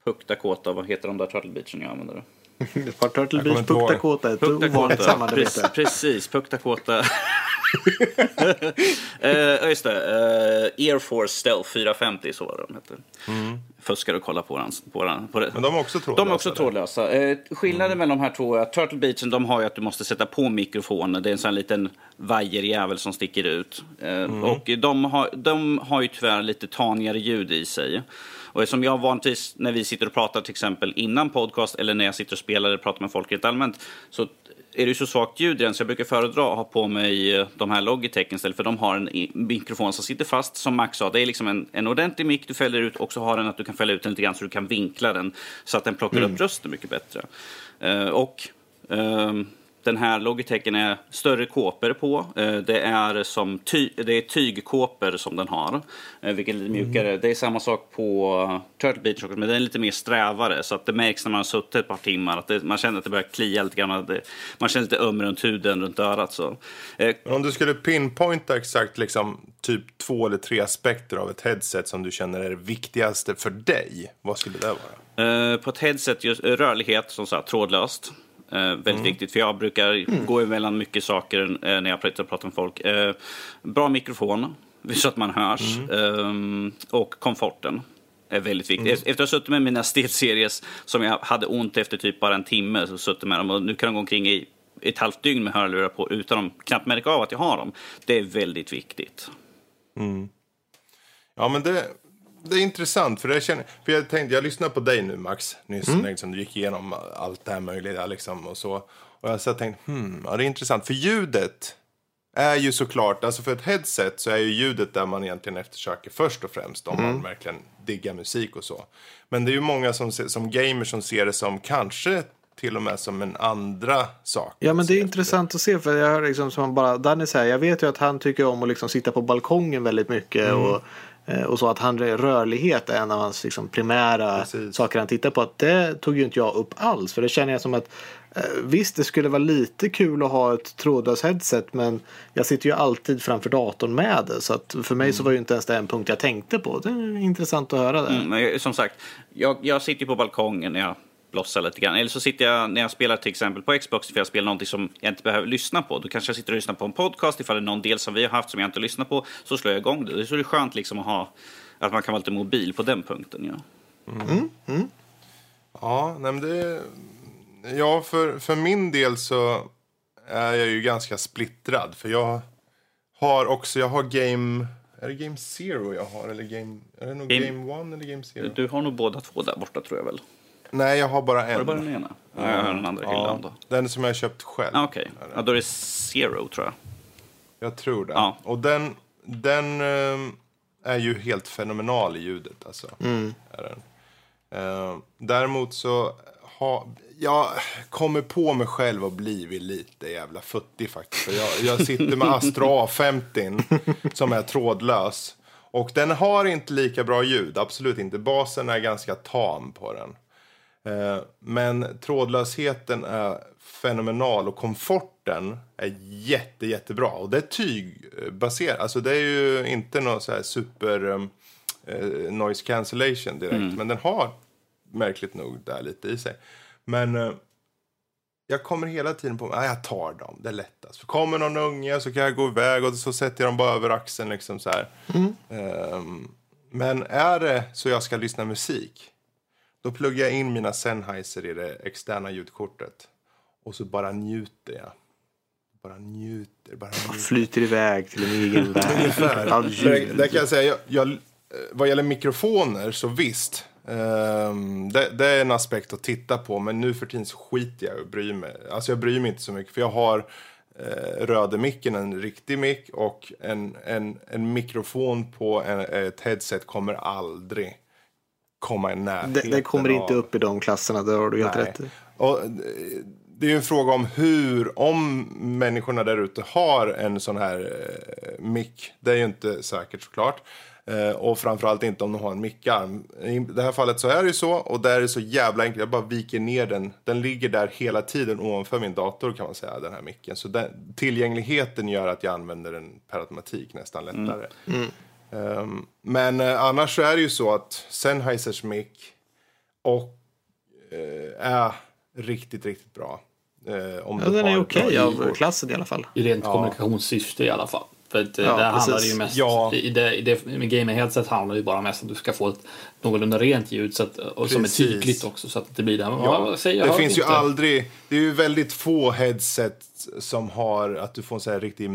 Puck Dakota, vad heter de där Turtle Beachen jag använder? Ett par Turtle Beach Puck Dakota, ett ovanligt samarbete. Precis, Puck Dakota. uh, just det, uh, Air Force Stealth 450 så var de hette. Mm. Fuskar och kollar på den. På den på det. Men de är också trådlösa? De är också trådlösa. Uh, skillnaden mm. mellan de här två är att Turtle Beachen de har ju att du måste sätta på mikrofonen. Det är en sån liten vajerjävel som sticker ut. Mm. Och de har, de har ju tyvärr lite tanigare ljud i sig. Och som jag vanligtvis när vi sitter och pratar till exempel innan podcast eller när jag sitter och spelar eller pratar med folk helt allmänt så är det så svagt ljud i den så jag brukar föredra att ha på mig eh, de här Logitech istället för de har en mikrofon som sitter fast som Max sa. Det är liksom en, en ordentlig mick du fäller ut och så har den att du kan fälla ut den lite grann så du kan vinkla den så att den plockar mm. upp rösten mycket bättre. Uh, och uh, den här Logitechen är större kåpor på. Eh, det är, som ty det är tygkåpor som den har, eh, vilket är lite mjukare. Mm. Det är samma sak på Turtle Beach men den är lite mer strävare så att det märks när man har suttit ett par timmar att det, man känner att det börjar klia lite grann. Det, man känner lite öm runt huden, runt örat. Så. Eh, om du skulle pinpointa exakt liksom, typ två eller tre aspekter av ett headset som du känner är det viktigaste för dig, vad skulle det vara? på ett headset, just, rörlighet, som sagt, trådlöst. Eh, väldigt mm. viktigt, för jag brukar mm. gå emellan mycket saker eh, när jag pratar, pratar med folk. Eh, bra mikrofon, <laughs> så att man hörs. Mm. Eh, och komforten är väldigt viktigt. Mm. Efter att ha suttit med mina <laughs> stelseries som jag hade ont efter typ bara en timme, så suttit med dem och nu kan de gå omkring i ett halvt dygn med hörlurar på utan att knappt märka av att jag har dem. Det är väldigt viktigt. Mm. Ja, men det, det är intressant, för, jag, känner, för jag tänkte, jag lyssnade på dig nu Max, nyss, mm. liksom, du gick igenom allt det här möjliga liksom, och så. Och jag så tänkte, hmm, ja, det är intressant, för ljudet är ju såklart, alltså för ett headset så är ju ljudet där man egentligen eftersöker först och främst om mm. man verkligen diggar musik och så. Men det är ju många som, som gamers som ser det som kanske till och med som en andra sak. Ja men det är intressant att se för jag hör liksom som bara Danny säger, jag vet ju att han tycker om att liksom sitta på balkongen väldigt mycket mm. och och så att han, rörlighet är en av hans liksom, primära Precis. saker han tittar på. Det tog ju inte jag upp alls. För det känner jag som att eh, visst, det skulle vara lite kul att ha ett trådlöst headset. Men jag sitter ju alltid framför datorn med det. Så att för mig mm. så var ju inte ens det en punkt jag tänkte på. Det är intressant att höra det. Mm, men som sagt, jag, jag sitter ju på balkongen jag blossa lite grann. Eller så sitter jag när jag spelar till exempel på Xbox för jag spelar någonting som jag inte behöver lyssna på. Då kanske jag sitter och lyssnar på en podcast ifall det är någon del som vi har haft som jag inte lyssnar på. Så slår jag igång det. Så det är skönt liksom att ha att man kan vara lite mobil på den punkten. Ja, mm. Mm. ja nej, men det, ja för, för min del så är jag ju ganska splittrad. För jag har också, jag har Game... Är det Game Zero jag har? Eller game, är det nog Game, game One eller Game Zero? Du har nog båda två där borta tror jag väl. Nej, jag har bara en. Har du bara den ena? Ja, jag har den andra hyllan då. Den som jag köpt själv. Ah, Okej, okay. ja, då är det Zero tror jag. Jag tror det. Ja. Och den, den um, är ju helt fenomenal i ljudet. Alltså. Mm. Är den. Uh, däremot så har jag kommer på mig själv och blivit lite jävla futtig faktiskt. Jag, jag sitter med Astra A50 <laughs> som är trådlös. Och den har inte lika bra ljud, absolut inte. Basen är ganska tam på den. Eh, men trådlösheten är fenomenal och komforten är jätte, jättebra. Och det är tygbaserat. Alltså det är ju inte någon så super um, uh, noise cancellation direkt. Mm. Men den har märkligt nog där lite i sig. Men uh, jag kommer hela tiden på att jag tar dem, det är lättast. För kommer någon unge så kan jag gå iväg och så sätter jag dem bara över axeln liksom så här. Mm. Um, men är det så jag ska lyssna musik då pluggar jag in mina Sennheiser i det externa ljudkortet. Och så bara njuter jag. Bara njuter. Bara njuter. Flyter iväg till en egen <laughs> värld. Ungefär. där, där kan jag säga, jag, jag, vad gäller mikrofoner så visst. Ehm, det, det är en aspekt att titta på, men nu för tiden så skiter jag och bryr mig. Alltså jag bryr mig inte så mycket, för jag har eh, röde-micken, en riktig mick och en, en, en mikrofon på en, ett headset kommer aldrig komma i närheten Det, det kommer inte av- upp i de klasserna, det har du helt Nej. rätt i. Och eh, det är ju en fråga om hur, om människorna där ute har en sån här eh, mick. Det är ju inte säkert såklart. Eh, och framförallt inte om de har en mickarm. I det här fallet så är det ju så och där är det så jävla enkelt. Jag bara viker ner den. Den ligger där hela tiden ovanför min dator kan man säga, den här micken. Så den, tillgängligheten gör att jag använder den per automatik nästan lättare. Ehm, men eh, annars så är det ju så att Sennheisers mick och eh, är riktigt, riktigt bra. Eh, om Ja, den är okej bra av klassen i alla fall. I rent kommunikationssyfte i alla fall. För att, eh, Ja, handlar det precis. ju mest, Ja. i det, i det, med gaming headset handlar det ju bara mest om att du ska få ett någorlunda rent ljud så att, och som är tydligt också så att det blir det. Ja, jag? det finns ju inte. aldrig, det är ju väldigt få headset som har att du får en så här riktigt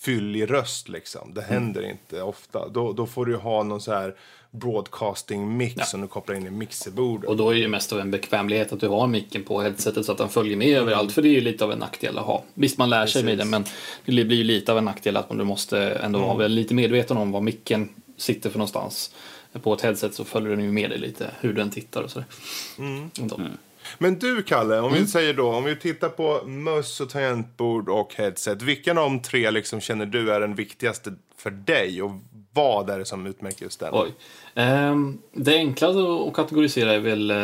fyllig röst liksom. Det händer inte ofta. Då, då får du ju ha någon så här broadcasting mix som du kopplar in i mixerbordet. Och då är det ju mest av en bekvämlighet att du har micken på headsetet så att den följer med överallt. För det är ju lite av en nackdel att ha. Visst, man lär sig med det, men det blir ju lite av en nackdel att man du måste ändå vara lite medveten om var micken sitter för någonstans. På ett headset så följer den ju med dig lite hur den tittar och sådär. Ändå. Men du Kalle, om Mm. vi säger då, om vi tittar på möss och tangentbord och headset. Vilken av de tre liksom känner du är den viktigaste för dig och vad är det som utmärker just den? Oj. Ehm, det enklaste att kategorisera är väl, eh,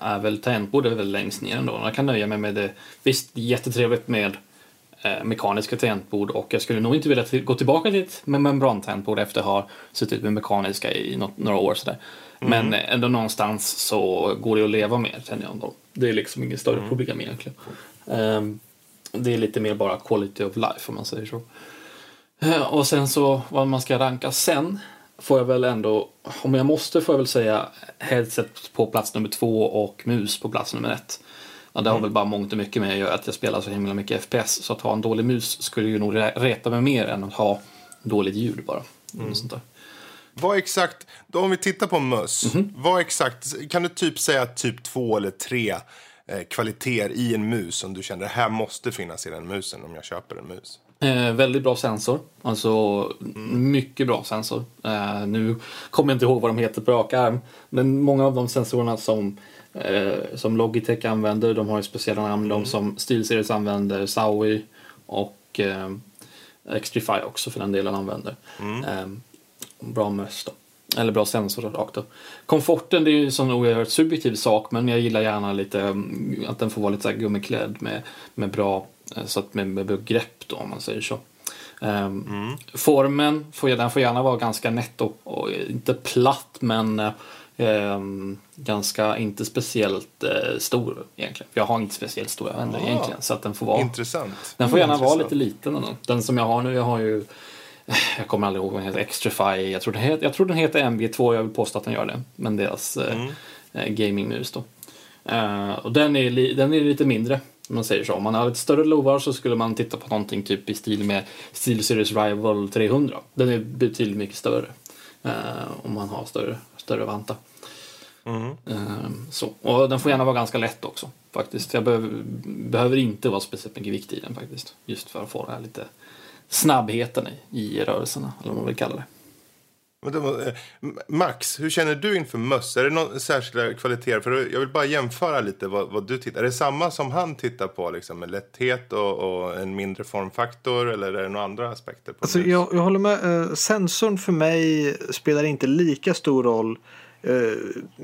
är väl tangentbord är väl längst ner ändå. Jag kan nöja mig med det. Visst, jättetrevligt med eh, mekaniska tangentbord och jag skulle nog inte vilja gå tillbaka till ett med membrantangentbord efter att ha suttit med mekaniska i något, några år sådär. Men eh, ändå någonstans så går det att leva med känner jag ändå. Det är liksom inget större problem egentligen. Ehm, det är lite mer bara quality of life om man säger så. Eh, Och sen så vad man ska ranka sen får jag väl ändå, om jag måste får jag väl säga headset på plats nummer två och mus på plats nummer ett. Ja, det har väl bara mångt och mycket med att göra att jag spelar så himla mycket FPS så att ha en dålig mus skulle ju nog re- reta mig mer än att ha dåligt ljud bara. Mm. Sånt där. Vad exakt, då om vi tittar på möss, Mhm. vad exakt, kan du typ säga typ två eller tre eh, kvaliteter i en mus som du känner det här måste finnas i den musen om jag köper en mus? Eh, väldigt bra sensor. Alltså mycket bra sensor. Eh, nu kommer jag inte ihåg vad de heter på rak arm. Men många av de sensorerna som, eh, som Logitech använder, de har ju speciella namn. De som SteelSeries använder, Zowie och eh, Xtrify också för den delen använder. Eh, bra möss då. Eller bra sensor rakt då. Komforten det är ju en sån oerhört subjektiv sak men jag gillar gärna lite mm, att den får vara lite så här gummiklädd med, med bra så att med, med grepp då om man säger så. Ehm, Formen får, den får gärna vara ganska nätt och, och inte platt men eh, ganska inte speciellt eh, stor egentligen. Jag har inte speciellt stora händer Ah. egentligen så att den får vara Intressant. den får gärna vara Intressant. lite liten ändå. Den som jag har nu, jag har ju <sighs> jag kommer aldrig ihåg vad den heter, Extrify. Jag tror den heter, jag tror den heter MG2, jag vill påstå att den gör det. Men deras Mm. eh, gamingmus då. Eh, och den är, den är lite mindre, man säger så. Om man har lite större lovar så skulle man titta på någonting typ i stil med SteelSeries Rival 300. Den är betydligt mycket större. Eh, om man har större, större vanta. Ehm, Så. Och den får gärna vara ganska lätt också. Faktiskt. Jag behöver, behöver inte vara speciellt mycket vikt i den faktiskt. Just för att få den här lite snabbheten i, i rörelserna, eller vad man vill kalla det. Men det var, eh, Max, hur känner du inför möss? Är det några särskilda kvaliteter? För jag vill bara jämföra lite vad, vad du tittar. Är det samma som han tittar på, liksom, med lätthet och, och en mindre formfaktor? Eller är det några andra aspekter? På Alltså, jag, jag håller med. Eh, sensorn för mig spelar inte lika stor roll. Eh,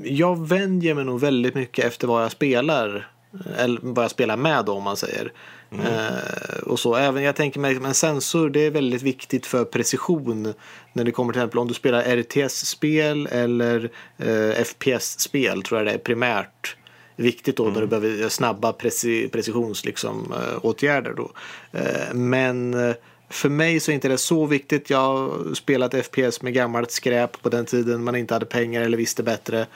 jag vänjer mig nog väldigt mycket efter vad jag spelar. Eller vad jag spelar med om man säger. Eh, och så. Även jag tänker mig en sensor det är väldigt viktigt för precision. När det kommer till exempel om du spelar RTS-spel eller eh, FPS-spel tror jag det är primärt viktigt då när du behöver göra snabba preci- precisions liksom, åtgärder då. Eh, men eh, för mig så är inte det så viktigt. Jag har spelat FPS med gammalt skräp på den tiden man inte hade pengar eller visste bättre.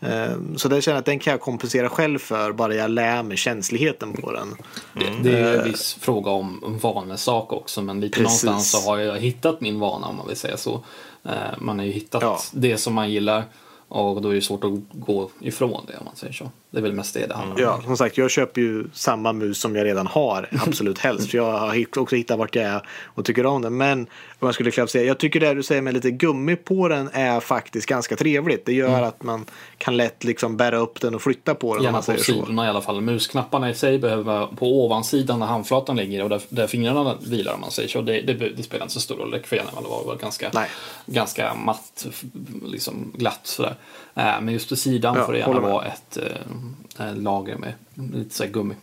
Eh, Så det känner jag att den kan jag kompensera själv för bara jag lär mig känsligheten på den. Det, det är en viss fråga om vanesak också, men lite Precis. någonstans så har jag hittat min vana om man vill säga så. Eh, Man har ju hittat Ja. det som man gillar Och då är det svårt att gå ifrån det om man säger så. Det är väl mest det det handlar om. Ja, som sagt, jag köper ju samma mus som jag redan har, absolut helst. För jag har också hittat vart jag är och tycker om den. Men om jag skulle klart säga, jag tycker det du säger med lite gummi på den är faktiskt ganska trevligt. Det gör att man kan lätt liksom bära upp den och flytta på den. Gärna på säger så. sidorna i alla fall. Musknapparna i sig behöver vara på ovansidan där handflatan ligger och där, där fingrarna vilar om man säger så. Det, det, det spelar inte så stor roll. Det får gärna vara, ganska, Nej. ganska matt, liksom glatt sådär. Eh, Men just på sidan Ja, får det gärna vara ett eh, lager med lite så gummi.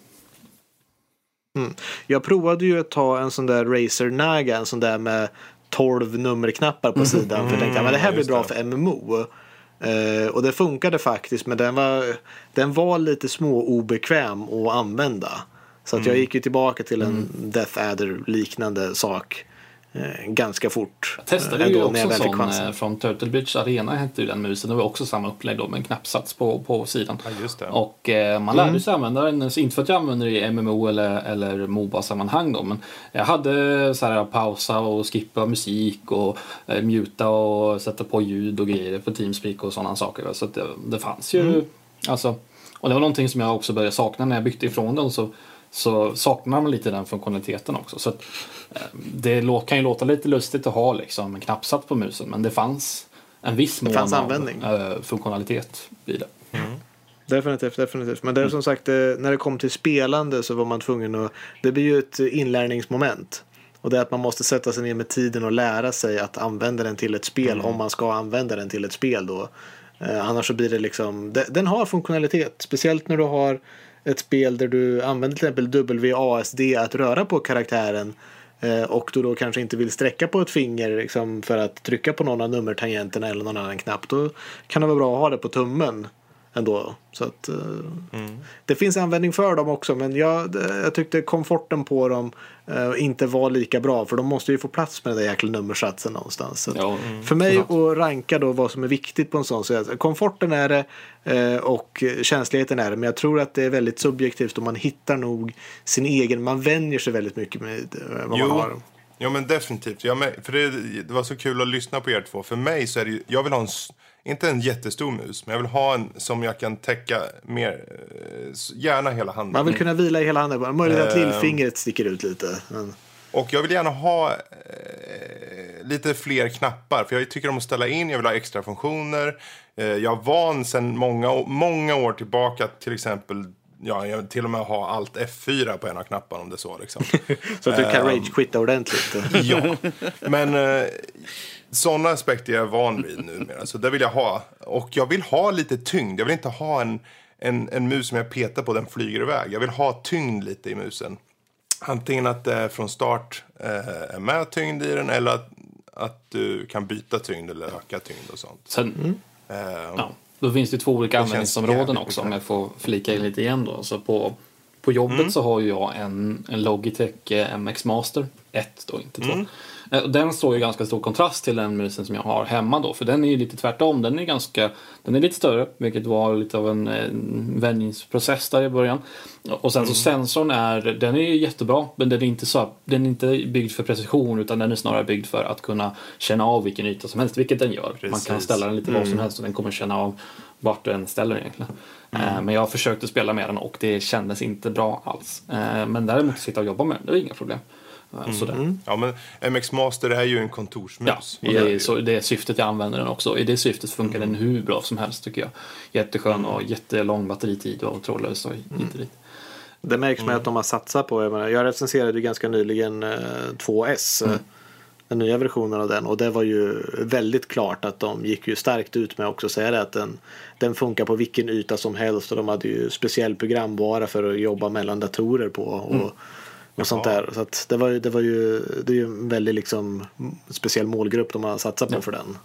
Jag provade ju att ta en sån där Razer Naga, en sån där med 12 nummerknappar på sidan. För jag tänkte att det här blir just bra det. för MMO. Eh, och det funkade faktiskt men den var, den var lite små obekväm att använda. Så att jag gick ju tillbaka till en Death Adder liknande sak ganska fort. Jag testade Eh, ju ändå också när jag en sån chansen. eh, från Turtle Bridge Arena hette ju den musen. Det var också samma upplägg då med en knappsats på, på sidan. Ja, just det. Och eh, man lärde sig använda den, så inte för att jag använder det i MMO eller, eller Moba-sammanhang då, men jag hade så här pausa och skippa musik och eh, muta och sätta på ljud och grejer på Teamspeak och sådana saker. Så att det, det fanns ju, alltså, och det var någonting som jag också började sakna när jag bytte ifrån den. Så, så saknar man lite den funktionaliteten också. Så att, eh, det kan ju låta lite lustigt att ha liksom en knappsats på musen, men det fanns en viss mån fanns av användning. eh, funktionalitet i det. Definitivt, definitivt. Men det Mm. är som sagt, eh, när det kom till spelande så var man tvungen att... Det blir ju ett inlärningsmoment. Och det är att man måste sätta sig ner med tiden och lära sig att använda den till ett spel Mm. om man ska använda den till ett spel då. Eh, annars så blir det liksom... de- Den har funktionalitet. Speciellt när du har ett spel där du använder till exempel WASD att röra på karaktären. Eh, och du då kanske inte vill sträcka på ett finger liksom, för att trycka på någon av nummertangenterna eller någon annan knapp. Då kan det vara bra att ha det på tummen ändå. Så att, eh, Det finns användning för dem också men jag, det- jag tyckte komforten på dem eh, inte var lika bra för de måste ju få plats med den där jäkla nummersatsen någonstans. Så Ja, för mig att ranka då vad som är viktigt på en sån så är komforten är det eh, och känsligheten är det men jag tror att det är väldigt subjektivt och man hittar nog sin egen, man vänjer sig väldigt mycket med eh, vad man har. Jo, ja, men definitivt. Ja, men, för det, det var så kul att lyssna på er två. För mig så är det ju, jag vill ha en, inte en jättestor mus, men jag vill ha en som jag kan täcka mer, eh, gärna hela handen. Man vill kunna vila i hela handen. Möjligt att Ehm. lillfingret sticker ut lite. Men... Och jag vill gärna ha eh, lite fler knappar. För jag tycker om att ställa in, jag vill ha extra funktioner. Eh, jag är van sedan många, många år tillbaka att till exempel Ja, jag vill till och med ha allt F4 på en av knapparna om det är så. Liksom. <laughs> Så att du kan Ehm. rage-quitta ordentligt. Ja, <laughs> men eh, sådana aspekter är jag van vid numera. Så det vill jag ha. Och jag vill ha lite tyngd. Jag vill inte ha en, en, en mus som jag petar på den flyger iväg. Jag vill ha tyngd lite i musen. Antingen att det från start eh, är med tyngd i den eller att, att du kan byta tyngd eller öka tyngd och sånt. Sen, Eh, Ja, då finns det två olika känns användningsområden också om jag får flika in lite igen då. Så på, på jobbet Mm. så har jag en, en Logitech eh, MX Master 1 då, inte 2. Mm. Eh, Den står i ganska stor kontrast till den musen som jag har hemma då. För den är ju lite tvärtom. Den är ganska, den är lite större, vilket var lite av en, en vänjningsprocess där i början. Och sen så sensorn är, den är ju jättebra, men den är inte så, den är inte byggd för precision utan den är snarare byggd för att kunna känna av vilken yta som helst, vilket den gör. Man kan Precis. ställa den lite var som helst och den kommer känna av vart du än ställer den egentligen. Eh, Men jag försökte spela med den och det kändes inte bra alls. Eh, Men däremot sitta och jobba med den, det var inga problem. Eh, Sådär. ja, men MX Master är ju en kontorsmus. Ja, och det är, så, det är syftet jag använder den också. I det syftet funkar den hur bra som helst tycker jag. Jätteskön och jättelång batteritid och trådlös och hit och dit. Det märks med att de har satsat på. Jag, menar, jag recenserade ju ganska nyligen eh, 2S. eh, Den nya versionen av den. Och det var ju väldigt klart att de gick ju starkt ut med också att säga det. Att den, den funkar på vilken yta som helst. Och de hade ju speciell programvara för att jobba mellan datorer på. Och, och sånt där. Så att det var ju, det var ju, det är ju en väldigt liksom speciell målgrupp de har satsat på för den.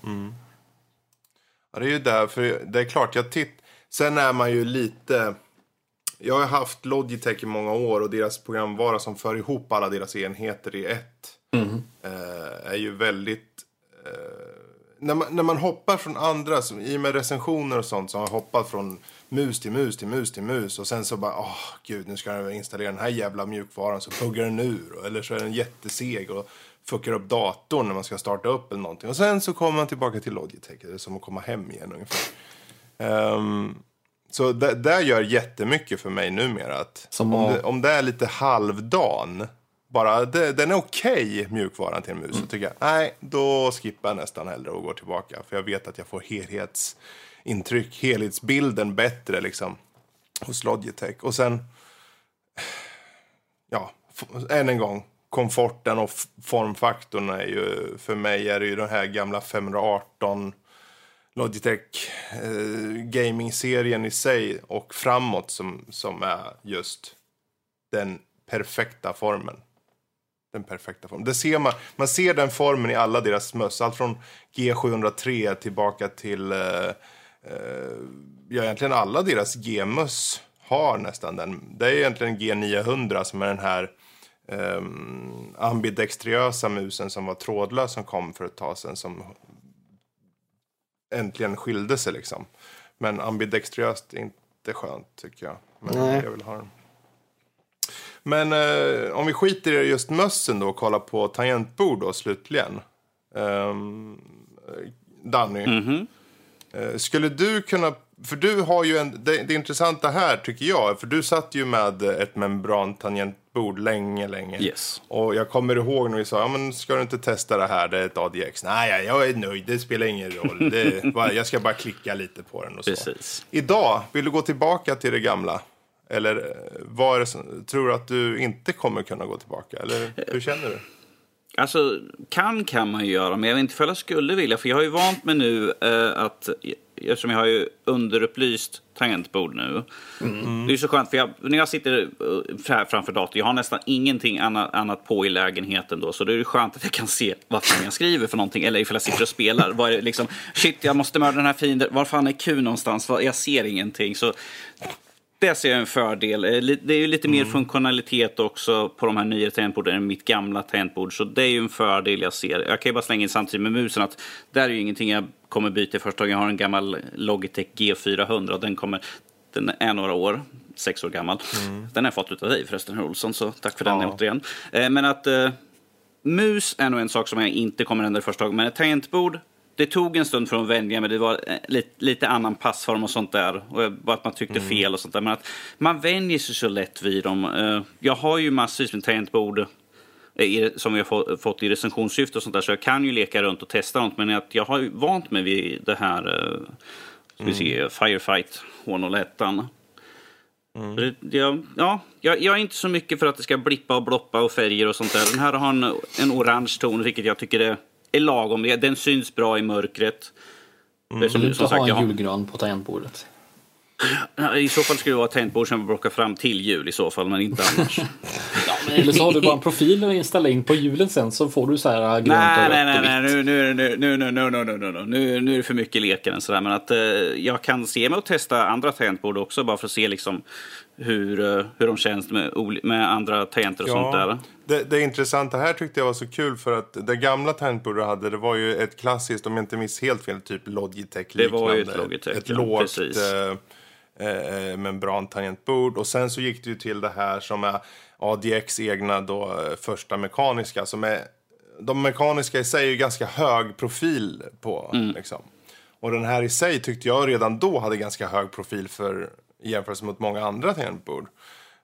Ja, det är ju därför. Det är klart, jag titt... Sen är man ju lite... Jag har haft Logitech i många år och deras programvara som för ihop alla deras enheter i ett. Eh, är ju väldigt... Eh, när, man, när man hoppar från andra, som, i och med recensioner och sånt, så har jag hoppat från mus till mus till mus till mus. Och sen så bara, åh gud, nu ska jag installera den här jävla mjukvaran så puggar den ur. Eller så är den jätteseg och fuckar upp datorn när man ska starta upp eller någonting. Och sen så kommer man tillbaka till Logitech. Det är som att komma hem igen ungefär. Ehm, så det, det gör jättemycket för mig numera. Att Som om, det, om det är lite halvdan, bara det, den är okej mjukvaran till en mus, så tycker jag nej, då skippar jag nästan hellre och går tillbaka. För jag vet att jag får helhetsintryck, helhetsbilden bättre liksom hos Logitech. Och sen, ja, än en gång, komforten och formfaktorn är ju, för mig är det ju den här gamla 518 Logitech eh, gaming-serien i sig och framåt som, som är just den perfekta formen. Den perfekta formen. Det ser man, man ser den formen i alla deras möss. Allt från G703 tillbaka till eh, eh, ja, egentligen alla deras G-möss har nästan den. Det är egentligen G900 som är den här um, ambidextriösa musen som var trådlös som kom för ett tag sedan som äntligen skilde sig liksom. Men ambidextriöst är inte skönt tycker jag. Men Nej. jag vill ha den. Men eh, om vi skiter i just mössen då och kollar på tangentbord då slutligen. Um, Danny. Eh, skulle du kunna, för du har ju en, det, det intressanta här tycker jag, för du satt ju med ett membran-tangentbord länge, länge. Yes. Och jag kommer ihåg när vi sa, ja men ska du inte testa det här, det är ett ADX. Nej, jag- är nöjd, det spelar ingen roll. Det bara, jag ska bara klicka lite på den och så. Precis. Idag, vill du gå tillbaka till det gamla? Eller eh, vad är det som, tror du att du inte kommer kunna gå tillbaka? Eller hur känner du? Alltså, kan kan man ju göra, men jag vet inte för jag skulle vilja. För jag har ju vant mig nu eh, att, eftersom jag har ju underupplyst tangentbord nu. Det är ju så skönt, för jag, när jag sitter eh, fra- framför datorn, jag har nästan ingenting annat, annat på i lägenheten då. Så det är ju skönt att jag kan se vad fan jag skriver för någonting. Eller ifall jag sitter och spelar. Vad är det liksom, shit, jag måste mörda den här fienden. Var fan är Q någonstans? Jag ser ingenting. Så det ser jag en fördel. Eh, Det är ju lite mer funktionalitet också på de här nyare tangentborden än mitt gamla tangentbord. Så det är ju en fördel jag ser. Jag kan ju bara slänga in samtidigt med musen att där är ju ingenting jag kommer byta första gången. Jag har en gammal Logitech G400. Den, kommer, den är några år, sex år gammal. Den har jag fått av dig förresten, herr Olsson. Så tack för den Ja. återigen. Eh, Men att eh, mus är nog en sak som jag inte kommer ändra första gången. Men ett tangentbord, det tog en stund för att vänja mig. Det var eh, lite, lite annan passform och sånt där. Och jag- bara att man tryckte fel och sånt där. Men att man vänjer sig så lätt vid dem. Eh, Jag har ju massvis med tangentbord eh, som få- fått i recensionssyfte och sånt där. Så jag kan ju leka runt och testa något. Men att jag har ju vant mig vid det här, eh, ska vi se, Firefight H01. Det- Jag, ja, jag, jag är inte så mycket för att det ska blippa och bloppa och färger och sånt där. Den här har en, en orange ton, vilket jag tycker är, är lagom. Den syns bra i mörkret. Det är som, Vill du som inte ha en julgran på tangentbordet? Ja, I så fall skulle det vara tangentbord som vi plockar fram till jul i så fall, men inte annars. <laughs> Ja, men eller så har du bara en profil att installera in på julen sen så får du så här grönt nej, och nej, rött nej, nej, vitt. nu, nu, nu, nu, nu, nu, nu, nu, nu, nu, nu är det för mycket leken än sådär. Men att eh, jag kan se mig och testa andra tangentbord också, bara för att se liksom hur, eh, hur de känns med, med andra tangenter och sånt där. Det, det intressanta här tyckte jag var så kul för att det gamla tangentbordet hade det var ju ett klassiskt, om jag inte minns helt fel, typ Logitech Det var ju ett. Logitech, Ett ja, lågt precis. eh, eh, membran-tangentbord. Och sen så gick det ju till det här som är ADX egna då eh, första mekaniska som är de mekaniska i sig är ju ganska hög profil på. Mm. Liksom. Och den här i sig tyckte jag redan då hade ganska hög profil för i jämförelse mot många andra tangentbord.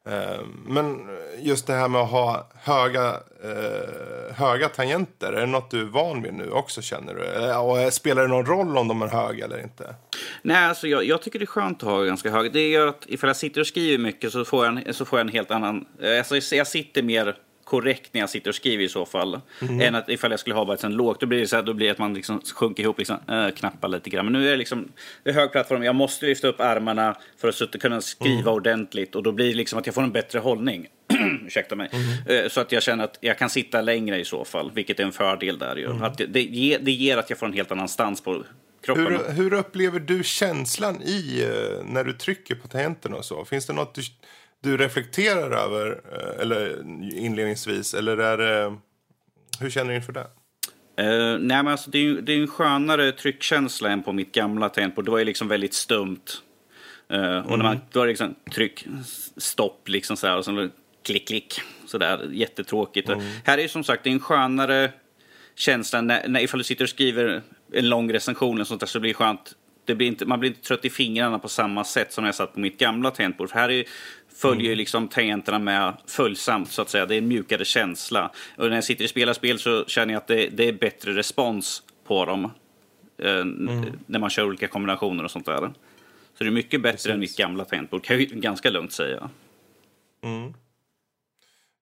Eh, men just det här med att ha höga, eh, höga tangenter, är det något du är van vid nu också känner du? Eh, och spelar det någon roll om de är höga eller inte? Nej, alltså jag, jag tycker det är skönt att ha ganska höga. Det gör att ifall jag sitter och skriver mycket så får jag en, så får jag en helt annan... Alltså jag sitter mer korrekt när jag sitter och skriver i så fall. Än att ifall jag skulle ha ett sånt lågt, då blir det så här, då blir att man liksom sjunker ihop, liksom, äh, knappar lite grann. Men nu är det liksom, det är hög plattform, jag måste lyfta upp armarna för att kunna skriva ordentligt. Och då blir det liksom att jag får en bättre hållning. <clears throat> Ursäkta mig. Eh, Så att jag känner att jag kan sitta längre i så fall, vilket är en fördel där ju. Att det, det, ger, det ger att jag får en helt annan stans på kroppen. Hur, hur upplever du känslan i eh, när du trycker på tangenterna och så? Finns det något du, du reflekterar över eh, eller inledningsvis? Eller är det, hur känner du inför det? Uh, nej, men alltså, det, är ju, det är en skönare tryckkänsla än på mitt gamla tangentbord. Det var ju liksom väldigt stumt. Uh, och när man, mm. då var det liksom tryck, stopp, liksom så här, och sen klick, klick. Sådär, jättetråkigt. Mm. Här är det som sagt det är en skönare känsla när, när ifall du sitter och skriver en lång recension och sånt där, så blir det skönt. Det blir inte, man blir inte trött i fingrarna på samma sätt som jag satt på mitt gamla tangentbord. För här är, följer mm. liksom tangenterna med följsamt så att säga. Det är en mjukare känsla. Och när jag sitter och spelar spel så känner jag att det, det är bättre respons på dem. Eh, mm. När man kör olika kombinationer och sånt där. Så det är mycket bättre Precis. än mitt gamla tangentbord kan jag ganska lugnt säga. Mm.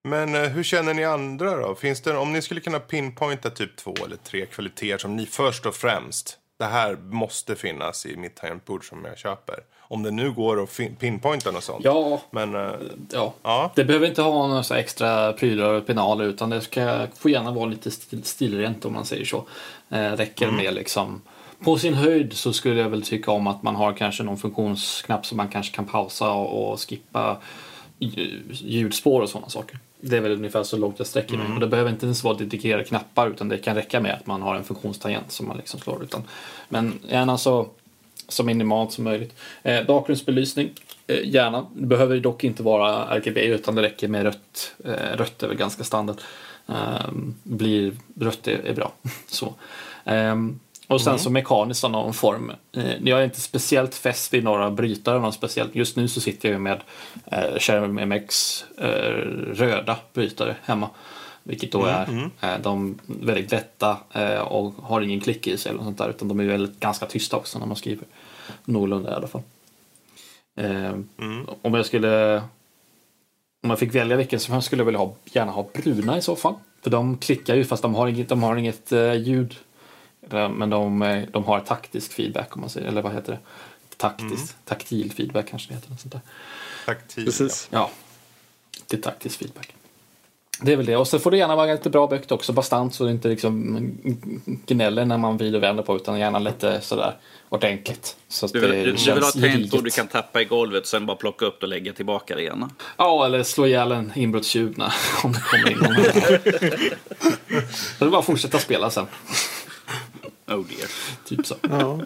Men eh, hur känner ni andra då? Finns det, om ni skulle kunna pinpointa typ två eller tre kvaliteter som ni först och främst, det här måste finnas i mitt tangentbord som jag köper. Om det nu går att pinpointa något sånt. Ja, Men, uh, ja. ja. det behöver inte ha några så extra prylar och penaler utan det ska, får gärna vara lite stil, stilrent om man säger så. Eh, räcker mm. med liksom på sin höjd så skulle jag väl tycka om att man har kanske någon funktionsknapp som man kanske kan pausa och, och skippa ljudspår och sådana saker. Det är väl ungefär så långt jag sträcker mig. Mm. Och det behöver inte ens vara dedikerade knappar utan det kan räcka med att man har en funktionstangent som man liksom slår. Utan, men gärna så, så minimalt som möjligt. Eh, bakgrundsbelysning, eh, gärna. Det behöver dock inte vara RGB utan det räcker med rött. Eh, rött är väl ganska standard. Eh, blir, rött är, är bra. <laughs> så. Och sen mm. så mekaniskt av någon form. Eh, jag är inte speciellt fäst vid några brytare. Någon speciellt. Just nu så sitter jag med eh, Cherry MX eh, röda brytare hemma. Vilket då mm, är mm. Eh, de väldigt lätta eh, och har ingen klick i sig eller sånt där. Utan de är väldigt ganska tysta också när man skriver. Någorlunda i alla fall. Eh, mm. Om jag skulle om jag fick välja vilken som helst skulle jag vilja ha, gärna ha bruna i så fall. För de klickar ju fast de har inget, de har inget eh, ljud men de, de har taktisk feedback om man säger, eller vad heter det? Taktisk, mm. taktil feedback kanske det heter. Något sånt där. Taktil, Precis. Ja. Det är taktisk feedback. Det är väl det. Och så får det gärna vara lite bra bökt också, bastant så det inte liksom gnäller när man vrider och vänder på utan gärna lite sådär ordentligt. Så du, vill, du, du vill ha ett tangentbord du kan tappa i golvet och sen bara plocka upp det och lägga tillbaka det igen? Ja, eller slå ihjäl en inbrottstjuv <laughs> om det kommer in någon. <laughs> så det är bara att fortsätta spela sen. Oh dear. Typ så. Ja.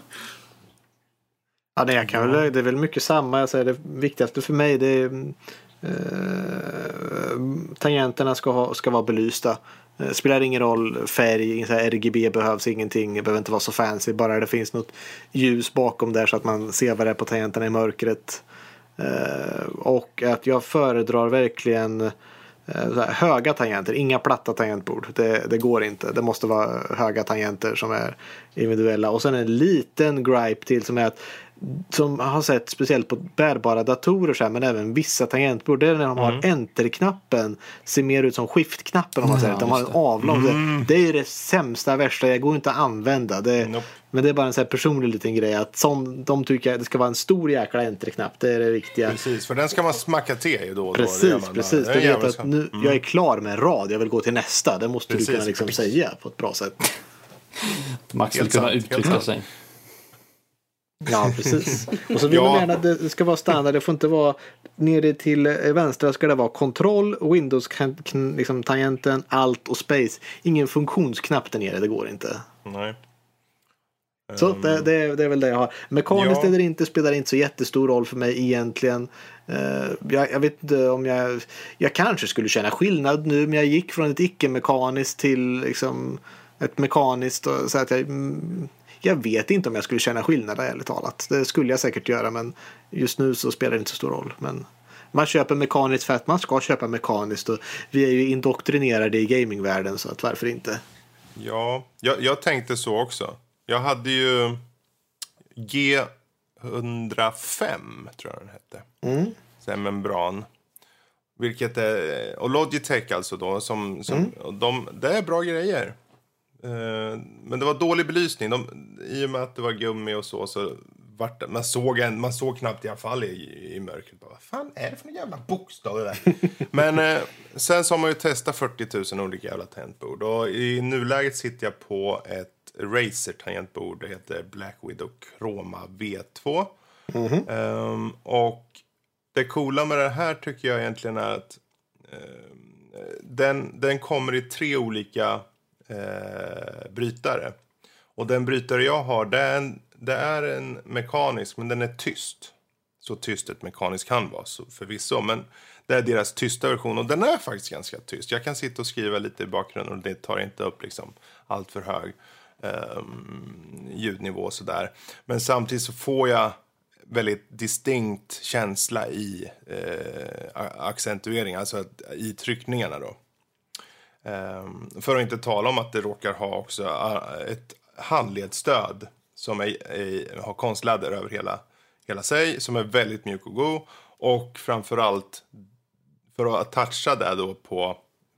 Ja, det, kan väl, det är väl mycket samma. Jag säger det viktigaste för mig det är eh, tangenterna ska, ha, ska vara belysta. Eh, spelar ingen roll färg, så RGB behövs ingenting. Det behöver inte vara så fancy. Bara det finns något ljus bakom där så att man ser vad det är på tangenterna i mörkret. Eh, och att jag föredrar verkligen Eh, Eh, höga tangenter, inga platta tangentbord. Det, det, går inte. Det måste vara höga tangenter som är individuella. Och sen en liten gripe till som är att som har sett speciellt på bärbara datorer så här, men även vissa tangentbord. Det är när de har mm. enter-knappen ser mer ut som skift-knappen om man säger. Ja, de har en avlång. Mm. Det, är det sämsta, värsta. Det går inte att använda. Det, nope. Men det är bara en så personlig liten grej. Att sån, de tycker att det ska vara en stor jäkla enter-knapp. Det är det viktiga. Precis, för den ska man smacka till då. Precis, då, precis. Du vet att nu, mm. jag är klar med en rad. Jag vill gå till nästa. Det måste precis. du kunna liksom säga på ett bra sätt. Max vill kunna uttrycka sig. Ja, precis. <laughs> Och så vill ja. man gärna att det ska vara standard. Det får inte vara nere till vänstra ska det vara kontroll, Windows liksom, tangenten, allt och space. Ingen funktionsknapp där nere, det går inte. Nej. Så um, det, det, det, är väl det jag har. Mekaniskt ja. eller inte spelar inte så jättestor roll för mig egentligen. Uh, jag, jag, vet inte om jag... Jag kanske skulle känna skillnad nu men jag gick från ett icke-mekaniskt till liksom ett mekaniskt. Och, så att jag, mm, jag vet inte om jag skulle känna skillnad ärligt talat. Det skulle jag säkert göra men just nu så spelar det inte så stor roll. Men man köper mekaniskt för att man ska köpa mekaniskt och vi är ju indoktrinerade i gamingvärlden så att varför inte? Ja, jag, jag tänkte så också. Jag hade ju G105 tror jag den hette. Mm. Så membran. Vilket är, och Logitech alltså då. Som, som, mm. de, det är bra grejer. Uh, men det var dålig belysning. De, I och med att det var gummi och så. så vart, man, såg en, man såg knappt i alla fall i, i mörkret. Bara, Vad fan är det för jävla bokstav det där? <laughs> men uh, sen så har man ju testat 40 000 olika jävla tangentbord. Och i nuläget sitter jag på ett Razer-tangentbord. Det heter Black Widow Chroma V2. Mm -hmm. um, och det coola med det här tycker jag egentligen är att um, den, den kommer i tre olika eh, brytare. Och den brytare jag har, det är, en, det är en mekanisk, men den är tyst. Så tyst ett mekaniskt kan vara, så förvisso. Men det är deras tysta version och den är faktiskt ganska tyst. Jag kan sitta och skriva lite i bakgrunden och det tar inte upp liksom allt för hög eh, ljudnivå sådär. Men samtidigt så får jag väldigt distinkt känsla i eh, accentuering, alltså i tryckningarna då. Um, för att inte tala om att det råkar ha också uh, ett handledsstöd som är, är, har konstläder över hela, hela sig, som är väldigt mjuk och god. Och framförallt, för att toucha det då på,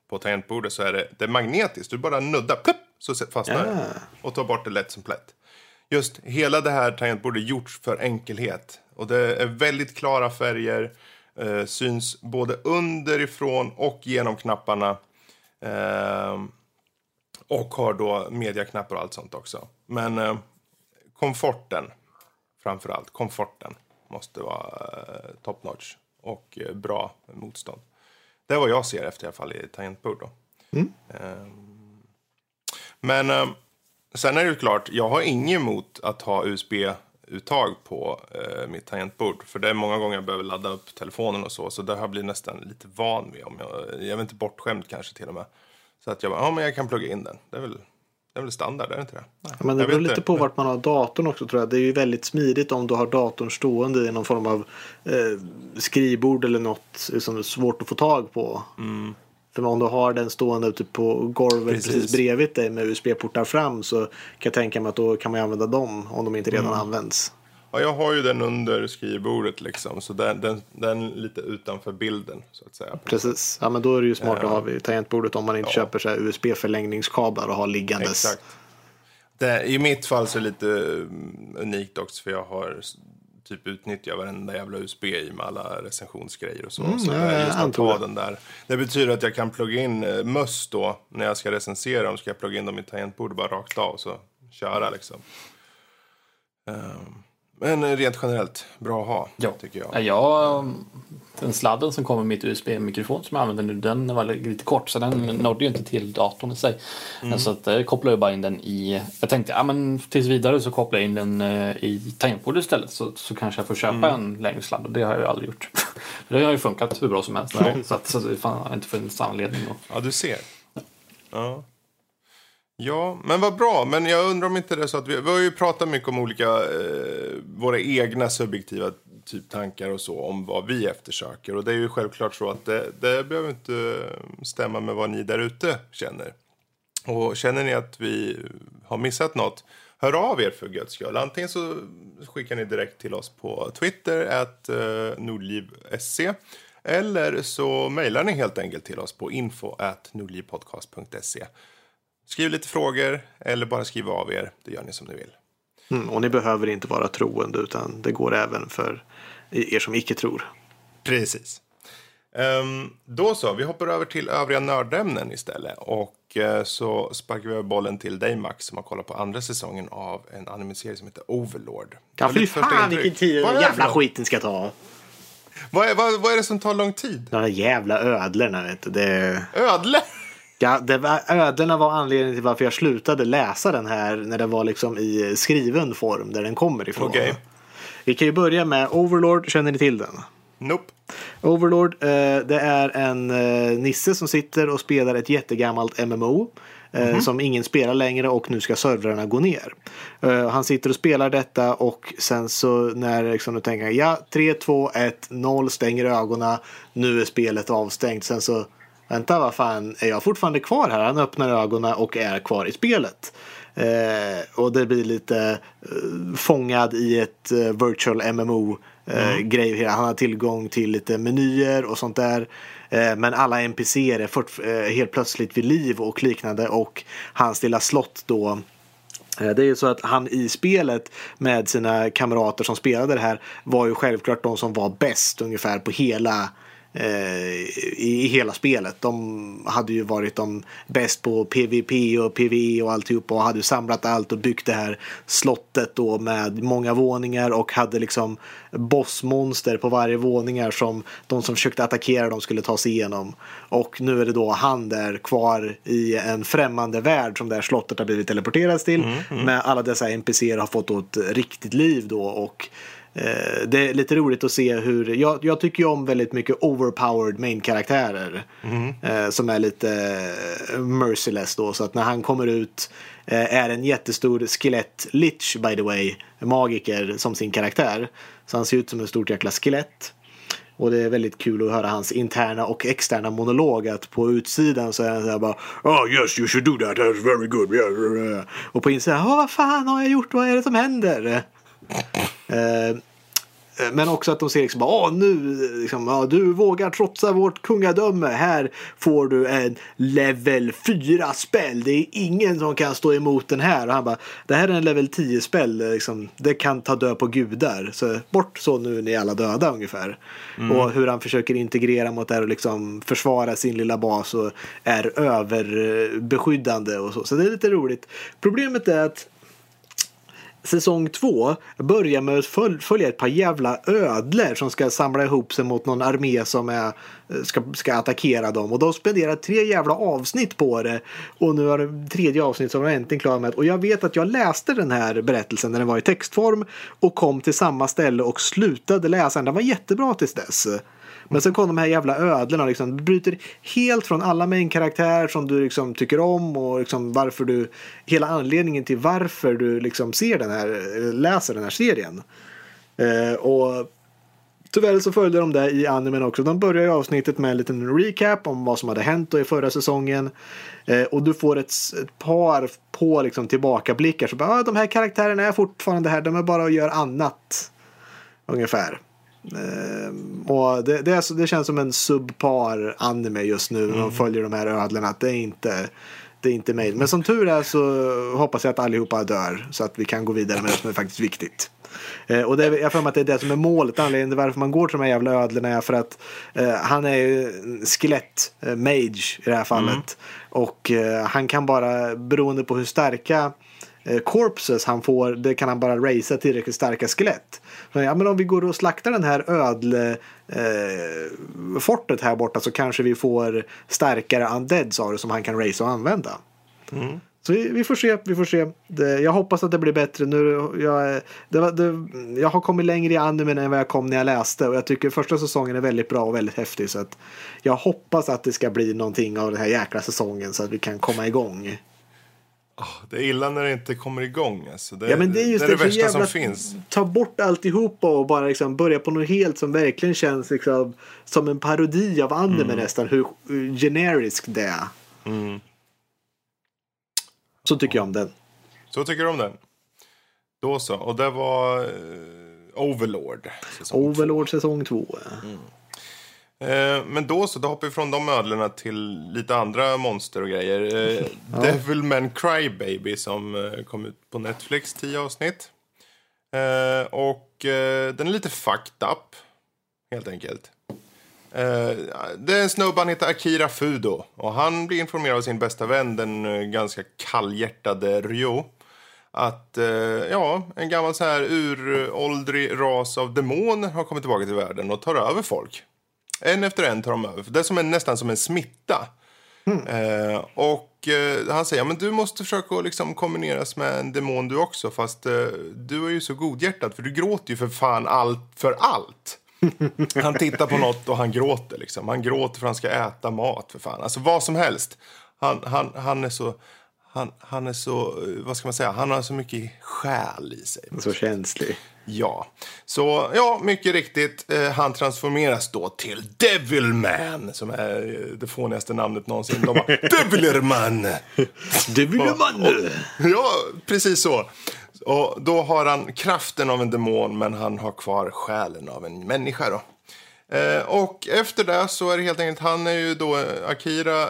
på tangentbordet så är det, det är magnetiskt. Du bara nuddar, plupp, så fastnar det. Och tar bort det lätt som plätt. Just hela det här tangentbordet är gjort för enkelhet. Och det är väldigt klara färger. Eh, syns både underifrån och genom knapparna. Eh, och har då mediaknappar och allt sånt också. Men eh, komforten, framför allt, komforten måste vara eh, top notch och eh, bra motstånd. Det är vad jag ser efter i alla fall i tangentbord då. Mm. Ehm, men ehm, sen är det ju klart, jag har inget emot att ha USB-uttag på eh, mitt tangentbord. För det är många gånger jag behöver ladda upp telefonen och så. Så det har jag blivit nästan lite van vid. Om jag, jag är inte bortskämd kanske till och med. Så att jag bara, ja men jag kan plugga in den. Det är väl, det är väl standard, är det inte det? Nej, men det beror lite på vart man har datorn också tror jag. Det är ju väldigt smidigt om du har datorn stående i någon form av eh, skrivbord eller något som är svårt att få tag på. Mm. För om du har den stående ute på golvet precis, precis bredvid dig med USB-portar fram så kan jag tänka mig att då kan man använda dem om de inte redan mm. används. Ja, jag har ju den under skrivbordet liksom, så den, den, den lite utanför bilden så att säga. Precis, ja men då är det ju smart att ha vid tangentbordet om man inte ja. köper USB-förlängningskablar och har liggandes. Exakt. Det, I mitt fall så är det lite mm, unikt också för jag har typ utnyttjar varenda jävla USB i med alla recensionsgrejer och så. Mm, så ja, just att ha den där. Det betyder att jag kan plugga in uh, möss då när jag ska recensera dem. Ska jag plugga in dem i tangentbordet bara rakt av och så köra liksom. Um, men rent generellt, bra att ha, ja. tycker jag. Ja, den sladden som kommer med mitt USB-mikrofon som jag använder nu, den var lite kort så den nådde ju inte till datorn i sig. Mm. Så att, jag eh, kopplade bara in den i, jag tänkte ja men tills vidare så kopplar jag in den eh, i tangentbordet istället så, så kanske jag får köpa mm. en längre sladd och det har jag ju aldrig gjort. <laughs> det har ju funkat hur bra som helst. så att, så, fan, har inte funnits anledning. Och... Ja, du ser. Ja. Ja, men vad bra. Men jag undrar om inte det är så att vi, vi har ju pratat mycket om olika, eh, våra egna subjektiva typ tankar och så om vad vi eftersöker. Och det är ju självklart så att det, det behöver inte stämma med vad ni där ute känner. Och känner ni att vi har missat något, hör av er för guds skull. Antingen så skickar ni direkt till oss på Twitter, at eh, nordliv.se. Eller så mejlar ni helt enkelt till oss på info at nordlivpodcast.se. Skriv lite frågor eller bara skriv av er. Det gör ni som ni vill. Mm, och ni behöver inte vara troende utan det går även för er som icke tror. Precis. Um, då så, vi hoppar över till övriga nördämnen istället. Och uh, så sparkar vi över bollen till dig Max som har kollat på andra säsongen av en animiserie som heter Overlord. Ja fy fan vilken tid den jävla skiten ska ta. Vad är, vad, vad är det som tar lång tid? De där jävla ödlorna vet du. Det... Ödlor? Ja, det var, ödena var anledningen till varför jag slutade läsa den här när den var liksom i skriven form där den kommer ifrån. Okay. Vi kan ju börja med Overlord, känner ni till den? Nope. Overlord, eh, det är en eh, nisse som sitter och spelar ett jättegammalt MMO. Mm -hmm. Som ingen spelar längre och nu ska servrarna gå ner. Han sitter och spelar detta och sen så när liksom du tänker ja 3, 2, 1, 0 stänger ögonen. Nu är spelet avstängt. Sen så Vänta, vad fan, är jag fortfarande kvar här? Han öppnar ögonen och är kvar i spelet. Eh, och det blir lite eh, fångad i ett eh, virtual MMO eh, mm. grej. Han har tillgång till lite menyer och sånt där. Eh, men alla NPCer är fort, eh, helt plötsligt vid liv och liknande. Och hans lilla slott då det är ju så att han i spelet med sina kamrater som spelade det här var ju självklart de som var bäst ungefär på hela i, i hela spelet. De hade ju varit de bäst på PVP och PVE och alltihop och hade samlat allt och byggt det här slottet då med många våningar och hade liksom bossmonster på varje våningar som de som försökte attackera dem skulle ta sig igenom. Och nu är det då han där kvar i en främmande värld som det här slottet har blivit teleporterat till. Mm, mm. Med alla dessa NPCer har fått ett riktigt liv då och Eh, det är lite roligt att se hur, jag, jag tycker ju om väldigt mycket overpowered main-karaktärer. Mm. Eh, som är lite eh, merciless då. Så att när han kommer ut är en jättestor skelett lich by the way. Magiker som sin karaktär. Så han ser ut som en stort jäkla skelett. Och det är väldigt kul att höra hans interna och externa monolog. Att på utsidan så är han så här bara Oh yes you should do that, that's very good. Och på insidan, oh, vad fan har jag gjort, vad är det som händer? <laughs> Eh, men också att de ser liksom, Åh, nu, liksom, ja, du vågar trotsa vårt kungadöme. Här får du en level 4 spel. Det är ingen som kan stå emot den här. Och han bara, det här är en level 10 spel. Liksom, det kan ta död på gudar. Så bort så nu är ni alla döda ungefär. Mm. Och hur han försöker integrera mot det här och liksom försvara sin lilla bas och är överbeskyddande och så. Så det är lite roligt. Problemet är att säsong två börjar med att följa ett par jävla ödlor som ska samla ihop sig mot någon armé som är, eh, ska, ska attackera dem. Och de spenderar tre jävla avsnitt på det. Och nu har det tredje avsnitt som de äntligen klara med. Och jag vet att jag läste den här berättelsen när den var i textform och kom till samma ställe och slutade läsa den. Den var jättebra tills dess. Men sen kom de här jävla ödlorna liksom. Du bryter helt från alla main-karaktärer som du liksom tycker om och liksom varför du, hela anledningen till varför du liksom ser den här, eh, läser den här serien. Eh, och Tyvärr så följde de det i animen också. De börjar ju avsnittet med en liten recap om vad som hade hänt i förra säsongen. Eh, och du får ett, ett par på liksom tillbakablickar. Så bara, ah, de här karaktärerna är fortfarande här, de är bara och gör annat. Ungefär. Uh, och det, det, är, det känns som en subpar anime just nu. Mm. De följer de här ödlorna. Det är inte, det är inte mig. Men som tur är så hoppas jag att allihopa dör. Så att vi kan gå vidare med det som är faktiskt viktigt. Uh, och det är, jag får att det är det som är målet. Anledningen till varför man går till de här jävla ödlorna är för att uh, han är ju skelett, uh, mage i det här fallet. Mm. Och han kan bara, beroende på hur starka corpses han får, det kan han bara racea tillräckligt starka skelett. Ja, men om vi går och slaktar den här ödlefortet eh, här borta så kanske vi får starkare undead sa du som han kan race och använda. Mm. Så vi, vi, får se, vi får se. Det, jag hoppas att det blir bättre nu. Jag, det, det, jag har kommit längre i animen än vad jag kom när jag läste och jag tycker första säsongen är väldigt bra och väldigt häftig. Så att jag hoppas att det ska bli någonting av den här jäkla säsongen så att vi kan komma igång. Oh, det är illa när det inte kommer igång. Alltså. Det, ja, men det är just det, är det, värsta som finns. Ta bort alltihopa och bara liksom börja på något helt som verkligen känns liksom, som en parodi av anime mm. nästan. Hur, generisk det är. Mm. Så tycker jag om den. Så tycker du om den. Då så. Och det var uh, Overlord. Säsong Overlord två. säsong två. Mm. Eh, men då så, då hoppar vi från de ödlorna till lite andra monster och grejer. Eh, ja. Devilman Crybaby som eh, kom ut på Netflix, tio avsnitt. Och den är lite fucked up, helt enkelt. Det är en snubbe, han heter Akira Fudo. Och han blir informerad av sin bästa vän, den ganska kallhjärtade Ryo. Att ja, en gammal så här uråldrig ras av demoner har kommit tillbaka till världen och tar över folk. En efter en tar de över. Det är som en, nästan som en smitta. Mm. Eh, och eh, han säger, men du måste försöka liksom kombineras med en demon du också. Fast eh, du är ju så godhjärtad för du gråter ju för fan allt för allt. <laughs> han tittar på något och han gråter liksom. Han gråter för att han ska äta mat för fan. Alltså vad som helst. Han, han, han är så han, han är så, vad ska man säga, han har så mycket själ i sig. Så känslig. Ja, så ja, mycket riktigt. Eh, han transformeras då till Devilman, som är det fånigaste namnet någonsin. De bara, <laughs> Devilerman! Devilerman! Ja, precis så. Och då har han kraften av en demon, men han har kvar själen av en människa då. Eh, och efter det så är det helt enkelt, han är ju då eh, Akira, eh,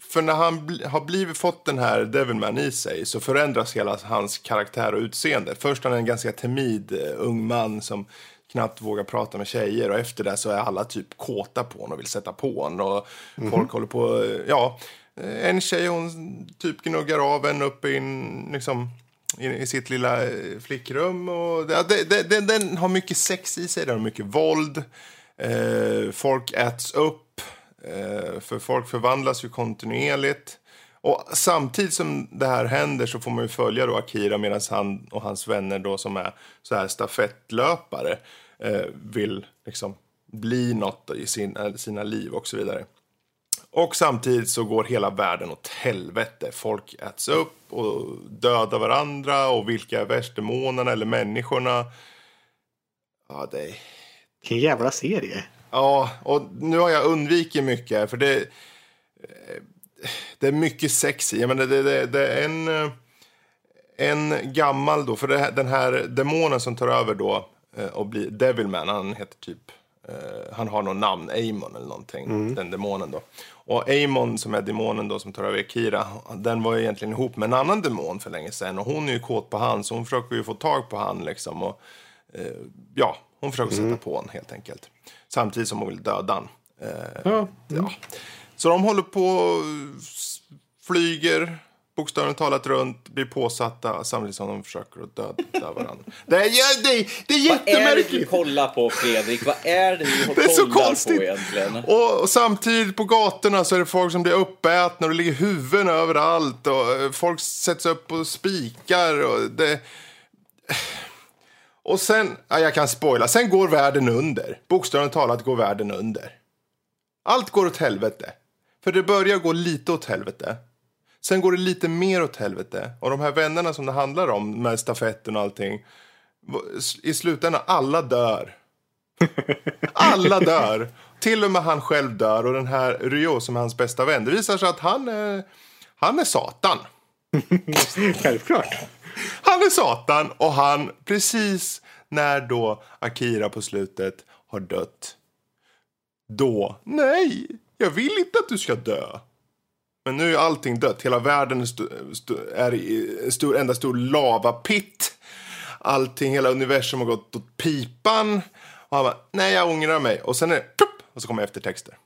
för när han bl har blivit fått den här Devilman i sig så förändras hela hans karaktär och utseende. Först han är en ganska timid uh, ung man som knappt vågar prata med tjejer och efter det så är alla typ kåta på honom och vill sätta på honom. Och folk håller på, ja. En tjej hon typ gnuggar av en uppe i, en, liksom, i, i sitt lilla eh, flickrum. Och det, det, det, den, den har mycket sex i sig, den har mycket våld. Eh, folk äts upp, eh, för folk förvandlas ju kontinuerligt. Och samtidigt som det här händer så får man ju följa då Akira medan han och hans vänner då som är så här stafettlöpare eh, vill liksom bli något i sina, eh, sina liv och så vidare. Och samtidigt så går hela världen åt helvete. Folk äts upp och dödar varandra och vilka är värst, demonerna eller människorna? Ja, det är... Vilken jävla serie. Ja, och nu har jag undvikit mycket för det det är mycket sex i. det, det, det, är en, eh, en gammal då, för det, den här demonen som tar över då eh, och blir Devilman, han heter typ, eh, han har något namn, Amon eller någonting, mm. den demonen då. Och Amon som är demonen då som tar över Kira, den var ju egentligen ihop med en annan demon för länge sedan och hon är ju kåt på han så hon försöker ju få tag på han liksom och ja, hon försöker mm. sätta på honom helt enkelt. Samtidigt som hon vill döda han. ja. ja. Så de håller på, flyger bokstavligt talat runt, blir påsatta samtidigt som de försöker att döda varandra. <laughs> Det är, det, det är jättemärkligt! Vad är det du kollar på Fredrik? Vad är det du <laughs> det är så konstigt. på egentligen? Och, och, samtidigt på gatorna så är det folk som blir uppätna och det ligger huvuden överallt och eh, folk sätts upp på spikar och det... Och sen, ja, jag kan spoila, sen går världen under. Bokstavligt talat går världen under. Allt går åt helvete. För det börjar gå lite åt helvete. Sen går det lite mer åt helvete. Och de här vännerna som det handlar om med stafetten och allting. I slutändan, alla dör. <laughs> Alla dör. Till och med han själv dör och den här Rio som är hans bästa vän. Det visar sig att han är, han är Satan. <laughs> Självklart. Han är Satan och han, precis när då Akira på slutet har dött. Då, nej, jag vill inte att du ska dö. Men nu är allting dött. Hela världen är en stor, enda stor lavapitt. Allting, hela universum har gått åt pipan. Och han bara, nej jag ångrar mig. Och sen är det, och så kommer eftertexter.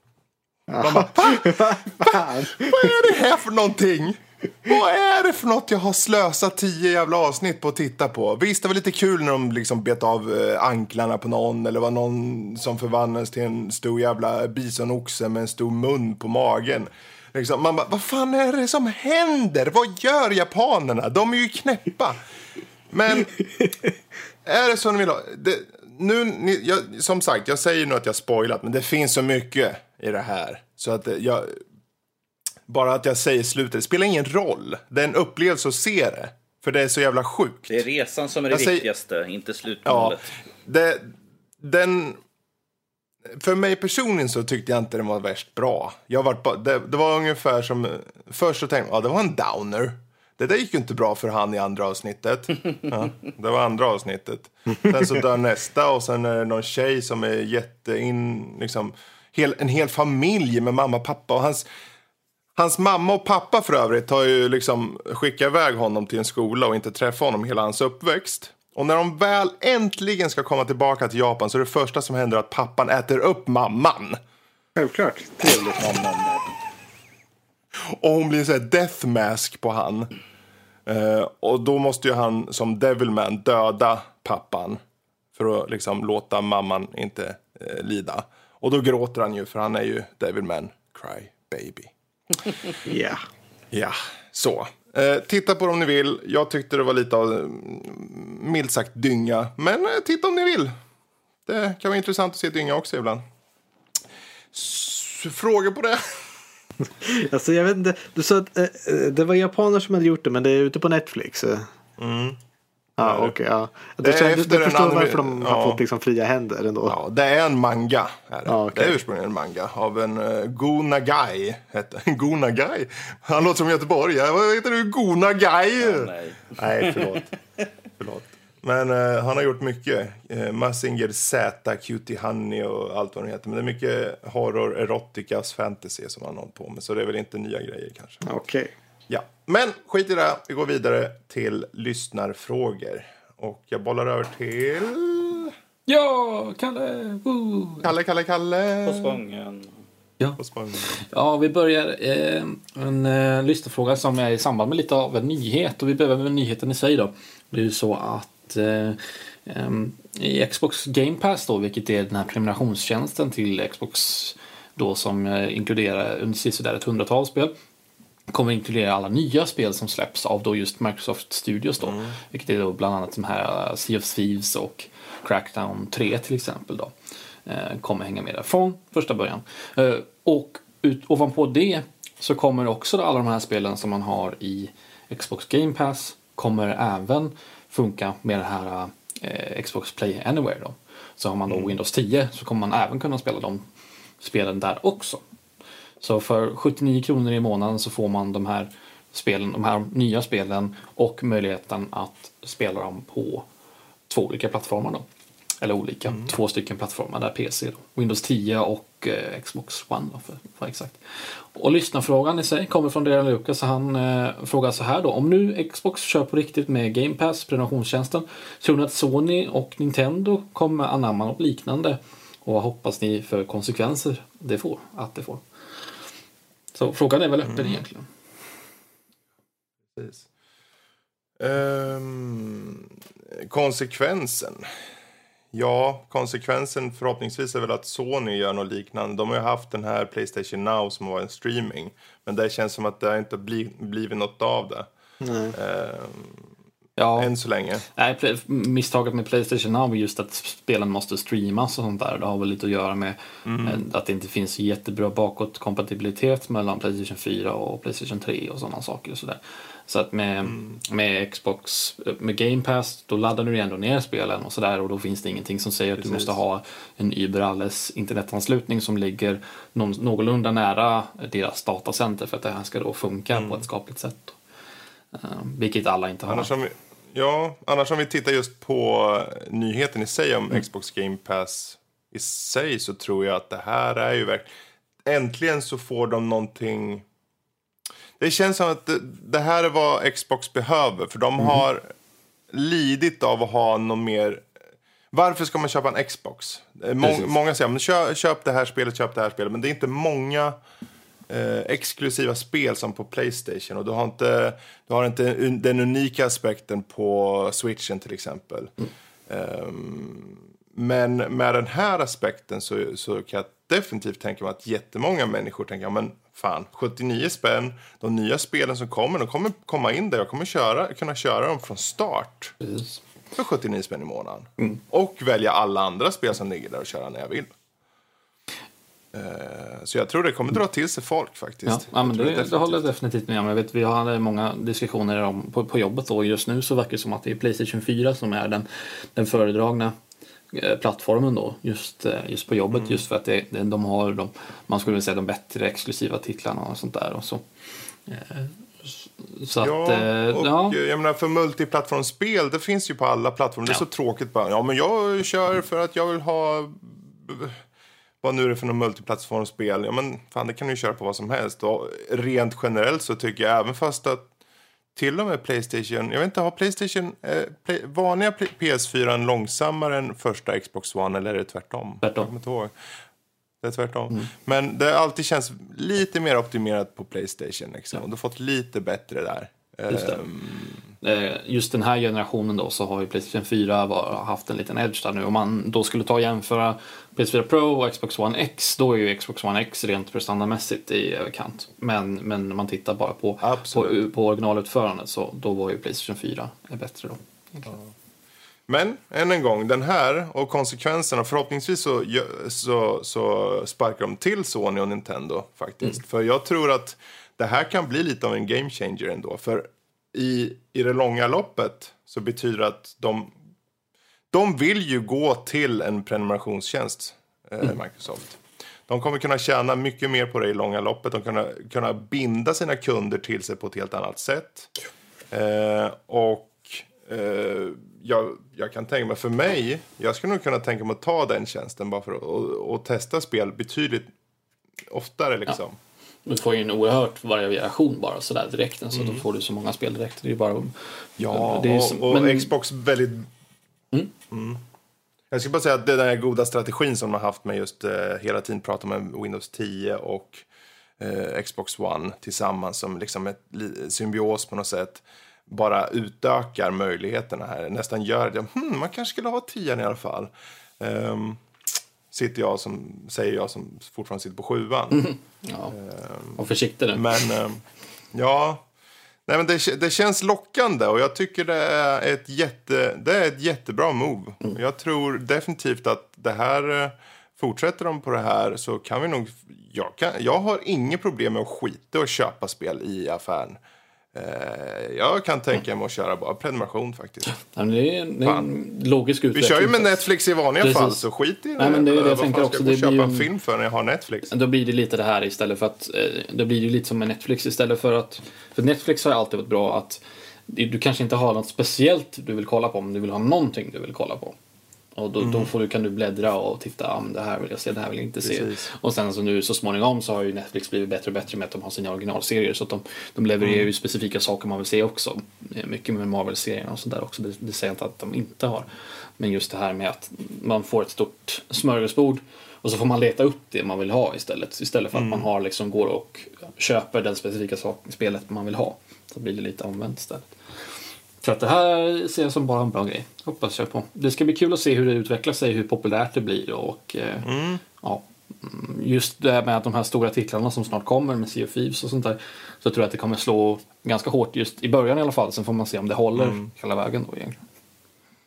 Man bara, <laughs> Vad är det här för någonting? Vad är det för något jag har slösat tio jävla avsnitt på att titta på? Visst, det var lite kul när de liksom bet av eh, anklarna på någon eller var någon som förvandlades till en stor jävla bisonoxe med en stor mun på magen. Liksom, man bara, vad fan är det som händer? Vad gör japanerna? De är ju knäppa. Men är det så ni vill ha? Det, nu, ni, jag, som sagt, jag säger nu att jag spoilat, men det finns så mycket i det här. Så att eh, jag, bara att jag säger slutet, det spelar ingen roll. Det är en upplevelse att se det. För det är så jävla sjukt. Det är resan som är det jag viktigaste, säger... inte slutmålet. Ja, det, den... För mig personligen så tyckte jag inte den var värst bra. Jag var, det, det var ungefär som... Först så tänkte jag, ja det var en downer. Det där gick ju inte bra för han i andra avsnittet. <laughs> Ja, det var andra avsnittet. Sen så dör nästa och sen är det någon tjej som är jättein... Liksom, hel, en hel familj med mamma pappa. Och hans, Hans mamma och pappa för övrigt har ju liksom skickat iväg honom till en skola och inte träffat honom hela hans uppväxt. Och när de väl äntligen ska komma tillbaka till Japan så är det första som händer att pappan äter upp mamman. Självklart. Trevligt mamman. Och hon blir så här death mask på han. Uh, och då måste ju han som Devilman döda pappan. För att liksom låta mamman inte uh, lida. Och då gråter han ju för han är ju Devilman Cry Baby. <laughs> Ja. Ja, så. Eh, titta på dem om ni vill. Jag tyckte det var lite av, mm, milt sagt, dynga. Men eh, titta om ni vill. Det kan vara intressant att se dynga också ibland. S frågor på det? <laughs> alltså jag vet inte. Du sa att eh, eh, det var japaner som hade gjort det men det är ute på Netflix. Mm. Ja, okej. Okay, ja. Det är du, du förstår varför de ja. har fått liksom fria händer ändå. Ja, det är en manga. Är det. Ja, okay. det är ursprungligen en manga av en uh, Go Nagai. Hette. <laughs> Go Nagai? Han låter som Göteborg. Vad heter du? Go Nagai? Ja, nej. <laughs> nej, förlåt. förlåt. Men uh, han har gjort mycket. Uh, Massinger Z, Cutie Honey och allt vad det heter. Men det är mycket horror, erotikas, fantasy som han har hållit på med. Så det är väl inte nya grejer kanske. Okej. Okay. Ja, men skit i det. Vi går vidare till lyssnarfrågor. Och jag bollar över till Ja, Kalle! Woo! Kalle, Kalle, Kalle. På spången. På spången. Ja, vi börjar eh, en eh, lyssnarfråga som är i samband med lite av en nyhet och vi behöver väl nyheten i sig då. Det är ju så att eh, i Xbox Game Pass då, vilket är den här prenumerationstjänsten till Xbox då som eh, inkluderar under sådär ett hundratal spel kommer inkludera alla nya spel som släpps av då just Microsoft Studios då. Vilket är då bland annat de här uh, Sea of Thieves och Crackdown 3 till exempel då. Eh, kommer hänga med där från första början. Eh, och ut, ovanpå det så kommer också alla de här spelen som man har i Xbox Game Pass kommer även funka med det här eh, Xbox Play Anywhere då. Så har man då Windows 10 så kommer man även kunna spela de spelen där också. Så för 79 kronor i månaden så får man de här spelen, de här nya spelen och möjligheten att spela dem på två olika plattformar då. Eller olika, två stycken plattformar där PC då. Windows 10 och eh, Xbox One då för, för exakt. Och lyssnarfrågan i sig kommer från Dejan Lucas och han eh, frågar så här då. Om nu Xbox kör på riktigt med Game Pass, prenumerationstjänsten, tror ni att Sony och Nintendo kommer anamma något liknande? Och vad hoppas ni för konsekvenser det får, att det får? Så frågan är väl öppen egentligen. Precis. Ehm, konsekvensen. Ja, konsekvensen förhoppningsvis är väl att Sony gör något liknande. De har ju haft den här Playstation Now som var en streaming. Men det känns som att det inte har bli, blivit något av det. Ehm, Ja, än så länge. nej, misstaget med Playstation Now är just att spelen måste streamas och sånt där. Det har väl lite att göra med eh, att det inte finns jättebra bakåtkompatibilitet mellan Playstation 4 och Playstation 3 och sådana saker. Och så där. så att med, med Xbox, med Game Pass, då laddar du ändå ner spelen och sådär och då finns det ingenting som säger att du måste ha en Uberalles internetanslutning som ligger någon, någorlunda nära deras datacenter för att det här ska då funka på ett skapligt sätt. Eh, vilket alla inte har. Annars om vi, ja, annars om vi tittar just på nyheten i sig om Xbox Game Pass i sig så tror jag att det här är ju verkligen... Äntligen så får de någonting... Det känns som att det, det här är vad Xbox behöver för de har lidit av att ha någon mer... Varför ska man köpa en Xbox? Eh, Må, Precis. många säger men köp, köp det här spelet, köp det här spelet. Men det är inte många eh, exklusiva spel som på Playstation. Och du har inte, du har inte den unika aspekten på Switchen till exempel. Ehm, men med den här aspekten så, så kan jag definitivt tänka mig att jättemånga människor tänker, men fan, 79 spänn, de nya spelen som kommer, de kommer komma in där, jag kommer köra, kunna köra dem från start Precis. för 79 spänn i månaden. Och välja alla andra spel som ligger där och köra när jag vill. Eh, Så jag tror det kommer dra till sig folk faktiskt. Ja, ja men det, definitivt. det håller jag definitivt med om. Jag vet, vi hade många diskussioner om, på, på jobbet då. Just nu så verkar det som att det är Playstation 4 som är den, den föredragna eh, plattformen då. Just, eh, just på jobbet. Just för att det, det, de har de, man skulle vilja säga de bättre exklusiva titlarna och sånt där. Och så. Så att, Ja, eh, och ja. jag menar för multiplattformsspel, det finns ju på alla plattformar. Det är Ja. så tråkigt bara. Ja, men jag kör för att jag vill ha... Vad nu är det för något multiplattformsspel? Ja, men fan, det kan du ju köra på vad som helst. Och rent generellt så tycker jag, även fast att till och med Playstation, jag vet inte, har Playstation, eh, play, vanliga P- PS4 långsammare än första Xbox One eller är det tvärtom? Tvärtom. Jag. Det är tvärtom. Mm. Men det har alltid känns lite mer optimerat på Playstation. Liksom. Och du har fått lite bättre där. Just det. Eh, just den här generationen då så har ju Playstation 4 var, haft en liten edge där nu. Om man då skulle ta och jämföra PS4 Pro och Xbox One X då är ju Xbox One X rent prestandamässigt i överkant. Men, men när man tittar bara på, på, Absolut. på originalutförandet så då var ju Playstation 4 bättre då. Men än en gång, den här och konsekvenserna. Förhoppningsvis så, så, så sparkar de till Sony och Nintendo faktiskt. För jag tror att det här kan bli lite av en game changer ändå. För i, i det långa loppet så betyder det att de, de vill ju gå till en prenumerationstjänst, eh, Microsoft. De kommer kunna tjäna mycket mer på det i långa loppet. De kommer kunna binda sina kunder till sig på ett helt annat sätt. Eh, och eh, jag, jag kan tänka mig, för mig, jag skulle nog kunna tänka mig att ta den tjänsten bara för att och, och testa spel betydligt oftare liksom. Du får ju en oerhört variation bara sådär direkt. Så då får du så många spel direkt. Det är bara Ja, det är och, som- och men- Xbox väldigt... Mm. Jag ska bara säga att det är den här goda strategin som de har haft med just eh, hela tiden prata med Windows 10 och eh, Xbox One tillsammans som liksom ett symbios på något sätt bara utökar möjligheterna här. Nästan gör det. Hmm, man kanske skulle ha 10 i alla fall. Um, sitter jag som, säger jag som fortfarande sitter på sjuan. Ja. Var försiktig nu. Men ehm, ja, Nej, men det, det känns lockande och jag tycker det är ett, jätte, det är ett jättebra move. Jag tror definitivt att det här, eh, fortsätter de på det här så kan vi nog, jag, kan, jag har inget problem med att skita och köpa spel i affären. Eh, jag kan tänka mig att köra bara prenumeration faktiskt. Ja, det är, en- en logisk Vi utveckling. kör ju med Netflix i vanliga Precis. fall så skit i det. Nej, men det är det jag tänker ska också. jag Det blir köpa ju en film för när jag har Netflix? Då blir det lite det här istället för att eh, då blir det ju lite som med Netflix istället för att för Netflix har ju alltid varit bra att du kanske inte har något speciellt du vill kolla på men du vill ha någonting du vill kolla på. Och då, Mm. då får du, kan du bläddra och titta, ah, men det här vill jag se, det här vill jag inte se. Precis. Och sen så nu så småningom så har ju Netflix blivit bättre och bättre med att de har sina originalserier så att de, de levererar Mm. ju specifika saker man vill se också. Eh, Mycket med Marvel-serierna och sådär också, det, det säger jag inte att de inte har. Men just det här med att man får ett stort smörgåsbord och så får man leta upp det man vill ha istället. Istället för att man har liksom går och köper den specifika sak, spelet man vill ha. Så blir det lite omvänt istället. Så att det här ser jag som bara en bra grej. Hoppas jag på. Det ska bli kul att se hur det utvecklar sig, hur populärt det blir och eh, ja, mm, just det här med att de här stora titlarna som snart kommer med Sea of Thieves och sånt där. Så tror jag att det kommer slå ganska hårt just i början i alla fall. Sen får man se om det håller hela vägen då egentligen.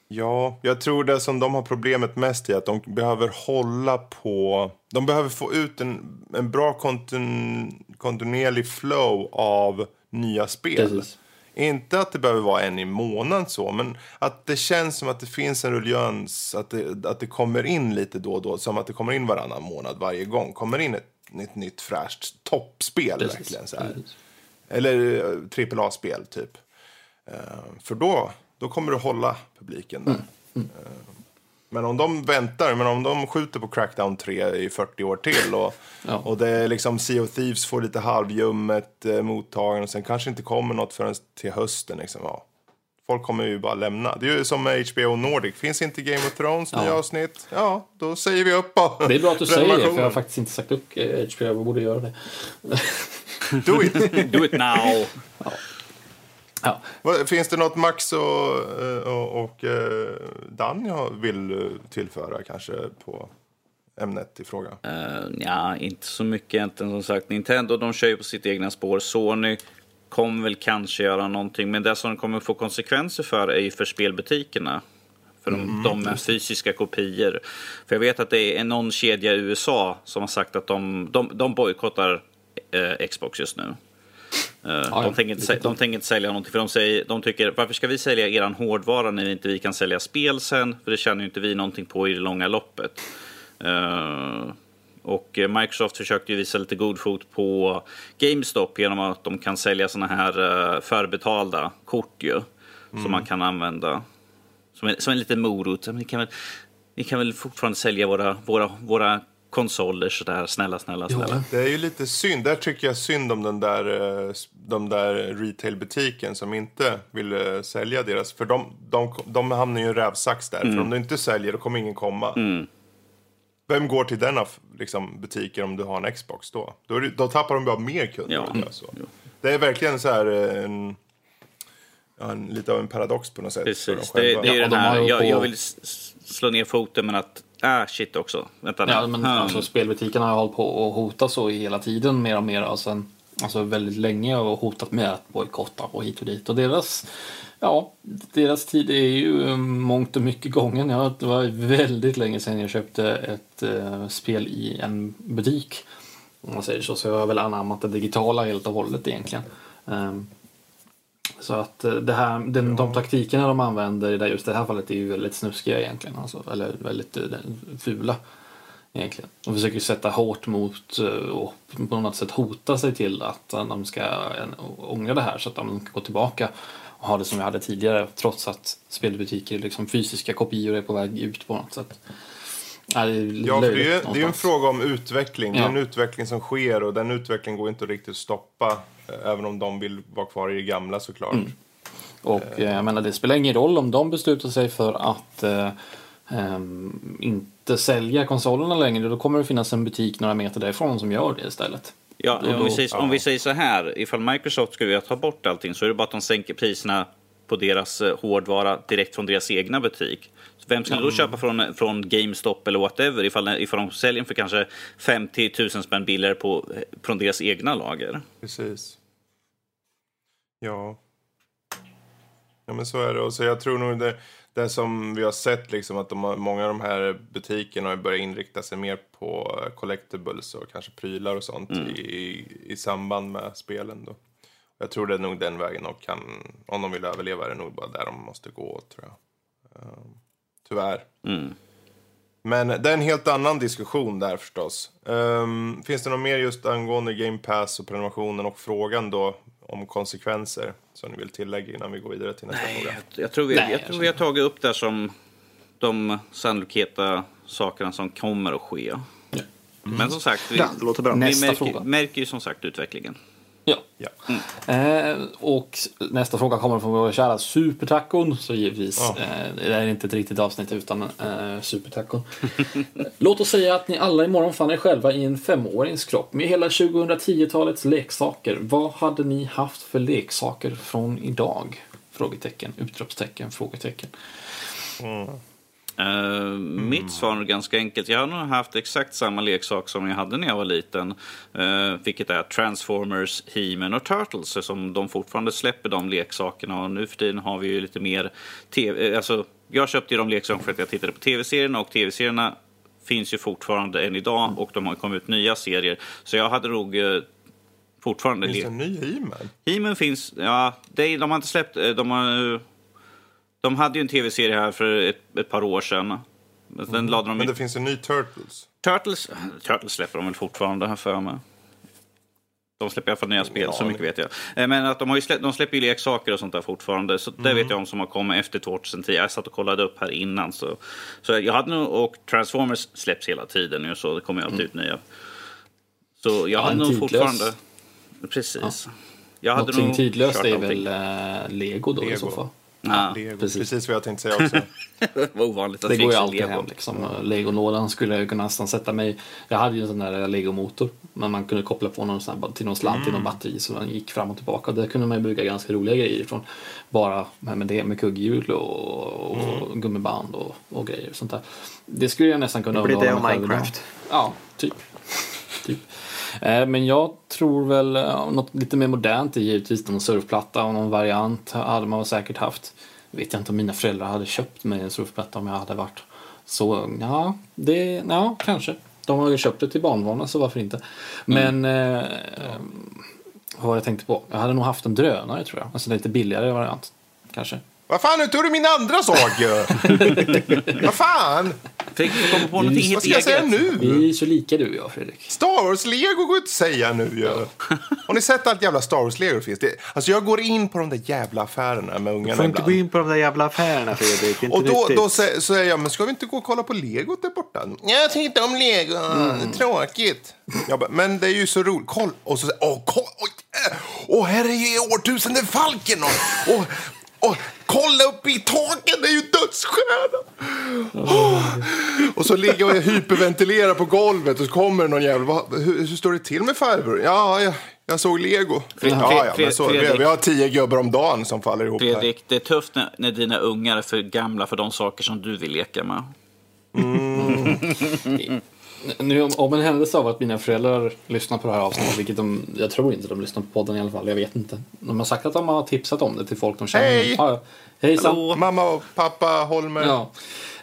Ja, jag tror det som de har problemet mest i att de behöver hålla på... De behöver få ut en, en bra kontinu, kontinuerlig flow av nya spel. Precis. Inte att det behöver vara en i månaden så, men att det känns som att det finns en ruljans, att det, att det kommer in lite då och då, som att det kommer in varannan månad varje gång. Kommer in ett, ett nytt fräscht toppspel Precis. verkligen så här. Precis. Eller eh, AAA-spel typ. Eh, för då, då kommer du hålla publiken där. Mm, Eh, men om de väntar, men om de skjuter på Crackdown 3 i 40 år till och, <laughs> Ja. och det är liksom Sea of Thieves får lite halvljummet eh, mottagande och sen kanske inte kommer något förrän till hösten. Liksom, ja. Folk kommer ju bara lämna. Det är ju som med HBO Nordic. Finns inte Game of Thrones nya Ja. avsnitt? Ja, då säger vi upp. Det är bra att du säger det, för jag har faktiskt inte sagt upp eh, HBO. Jag borde göra det. Do it! <laughs> Do it now! Ja. Vad- Finns det något Max och, eh, och, och eh, har- vill eh, tillföra kanske på ämnet i fråga? Uh, ja, inte så mycket egentligen som sagt. Nintendo de kör ju på sitt egna spår. Sony kommer väl kanske göra någonting. Men det som kommer få konsekvenser för är ju för spelbutikerna. För de, de med fysiska kopior. För jag vet att det är någon kedja i USA som har sagt att de, de, de bojkottar eh, Xbox just nu. Eh, ja, de, tänker inte, de tänker inte sälja någonting för de, säger, de tycker varför ska vi sälja eran hårdvara när inte vi kan sälja spel sen? För det tjänar ju inte vi någonting på i det långa loppet. Eh, och Microsoft försökte ju visa lite god fot på GameStop genom att de kan sälja såna här eh, förbetalda kort ju. Som man kan använda. Som en, som en liten morot. Men Ni kan väl, ni kan väl fortfarande sälja våra, våra, våra konsoler sådär. Snälla, snälla, snälla. Det är ju lite synd. Där tycker jag synd om den där, eh, de där retailbutiken som inte vill eh, sälja deras. För de, de, de hamnar ju i en rävsax där. För om du inte säljer då kommer ingen komma. Vem går till denna liksom, butiker om du har en Xbox då? Då, då tappar de bara mer kunder. Ja. om du gör Så. Det är verkligen så här eh, en, en, lite av en paradox på något sätt. för dem Precis. Det, själva. det är Ja, den de här, ju jag, på- jag vill slå ner foten men att, ah shit också. Vänta nu. Ja, men Hmm. alltså, spelbutikerna har hållit på att hota så hela tiden mer och mer. Alltså, alltså väldigt länge och hotat med att bojkotta och hit och dit. Och deras, ja, deras tid är ju eh, mångt och mycket gången. Ja, det var väldigt länge sedan jag köpte ett eh, spel i en butik. Om man säger så. Så jag har väl anammat det digitala helt och hållet egentligen. Ehm, så att eh, det här, den, de taktikerna de använder i det- just det här fallet är ju väldigt snuskiga egentligen. Alltså, eller väldigt eh, fula. Egentligen. De försöker sätta hårt mot eh, och på något sätt hota sig till att de ska ångra det här så att de kan gå tillbaka och ha det som vi hade tidigare trots att spelbutiker, liksom fysiska kopior är på väg ut på något sätt. Ja, det är Ja, för det är, ju- det är en fråga om utveckling. Det är Ja. en utveckling som sker och den utvecklingen går inte riktigt att stoppa. eh, Även om de vill vara kvar i det gamla såklart. Och eh, jag menar, det spelar ingen roll om de beslutar sig för att eh, ehm, inte sälja konsolerna längre. Då kommer det finnas en butik några meter därifrån som gör det istället. Ja, Då- om, vi säger, om vi säger så här, ifall Microsoft skulle vilja ta bort allting så är det bara att de sänker priserna på deras eh, hårdvara direkt från deras egna butik. Vem skulle då köpa från, från GameStop eller whatever ifall, ifall de säljer för kanske 50 000 spänn billigare på, eh, från deras egna lager? Precis. Ja. Ja, men så är det. Och så jag tror nog det, det som vi har sett, liksom, att de många av de här butikerna har börjat inrikta sig mer på collectibles och kanske prylar och sånt i, i samband med spelen. Då. Jag tror det är nog den vägen och kan, om de vill överleva är det nog bara där de måste gå, tror jag. Ehm, tyvärr. Mm. Men det är en helt annan diskussion där förstås. Ehm, finns det något mer just angående Game Pass och prenumerationen och frågan då om konsekvenser som ni vill tillägga innan vi går vidare till nästa fråga? Jag, jag, tror vi, Nej, jag jag tror vi har tagit upp det som de sannolika sakerna som kommer att ske. Men som sagt, vi, Ja, det låter bra. vi Nästa märker, fråga. märker ju som sagt utvecklingen. Ja. Ja. Eh, och nästa fråga kommer från vår kära Supertacon. Så givetvis, Ja. eh, det är inte ett riktigt avsnitt utan eh, Supertacon. <laughs> Låt oss säga att ni alla imorgon fann er själva i en femårings kropp med hela 2010-talets leksaker. Vad hade ni haft för leksaker från idag? Frågetecken, utropstecken, frågetecken. Eh, Mitt svar är ganska enkelt. Jag har nog haft exakt samma leksak som jag hade när jag var liten. Uh, vilket är Transformers, He-Man och Turtles. Som de fortfarande släpper de leksakerna. Och nu för tiden har vi ju lite mer TV. eh, Alltså, jag köpte ju de leksakerna för att jag tittade på tv-serierna. Och tv-serierna finns ju fortfarande än idag. Och de har kommit ut nya serier. Så jag hade nog eh, fortfarande... Finns det en ny He-Man? He-Man finns, ja, de har inte släppt, de har, de hade ju en tv-serie här för ett, ett par år sedan. Men sen lade de Men det finns en ny Turtles. Turtles, Turtles släpper de väl fortfarande här för mig. De släpper i alla fall nya spel, så aning. mycket vet jag. Eh, Men att de, har ju släppt, de släpper ju leksaker och sånt där fortfarande. Så det Mm. vet jag om som har kommit efter 2010. Jag satt och kollade upp här innan. Så, så jag hade nog, och Transformers släpps hela tiden nu, så det kommer ju alltid ut nya. Så jag hade en nog tidlös. fortfarande... Precis. Jag hade Någonting nog tidlöst är väl eh, Lego då i Lego. så fall. Ja, Lego. precis. Precis. vad jag tänkte säga också. <laughs> det var ovanligt att Det går ju alltid Lego. hem liksom. Legonådan skulle jag ju kunna nästan sätta mig Jag hade ju en sån där legomotor. Men man kunde koppla på någon sån här, till någon slant till någon batteri så den gick fram och tillbaka. Där kunde man ju bygga ganska roliga grejer ifrån. Bara med det med kugghjul och, och gummiband och, och grejer. och Sånt där. Det skulle jag nästan kunna Det blir det och själv. Minecraft. Ja, typ. typ. Eh, Men jag tror väl eh, något lite mer modernt är givetvis någon surfplatta och någon variant hade man säkert haft. Vet jag inte om mina föräldrar hade köpt mig en surfplatta om jag hade varit så, ja, det, ja, kanske. De har ju köpt det till barnbarnen så varför inte. Men eh, vad var jag tänkte på? Jag hade nog haft en drönare tror jag. Alltså en lite billigare variant. Kanske. Vad fan, nu tog du min andra sak ju! <laughs> Vad fan! Fick du komma på någonting Vad ska jag säga nu? Vi är så lika du och jag Fredrik. Star Wars-lego går inte att säga nu ju. Har ni sett allt jävla Star Wars-lego finns? Det, alltså jag går in på de där jävla affärerna med Du ungarna får inte gå ibland. in på de där jävla affärerna Fredrik. Inte Och då, då sä- säger jag, men ska vi inte gå och kolla på legot där borta? Jag tycker inte om lego, är tråkigt. Jag bara, men det är ju så roligt. Koll! Och så säger åh, koll! Oj, äh, åh, här är ju årtusende falken! Och, och, och kolla upp i taket, det är ju dödsstjärnan! Åh. Och så ligger jag och hyperventilerar på golvet och så kommer någon jävel. "Vad- Hur, hur står det till med farbror? Ja, jag, jag såg lego. Fredrik, ja, ja, men så, Fredrik. vi har tio gubbar om dagen som faller ihop här. Fredrik, det är tufft när, när dina ungar är för gamla för de saker som du vill leka med. <laughs> Nu, om- en händelse av att mina föräldrar lyssnar på det här avsnittet, vilket de, jag tror inte de lyssnar på podden i alla fall, jag vet inte. De har sagt att de har tipsat om det till folk de känner. Hej! Ja. Hejsan! Hallå. Mamma och pappa Holmer. Ja.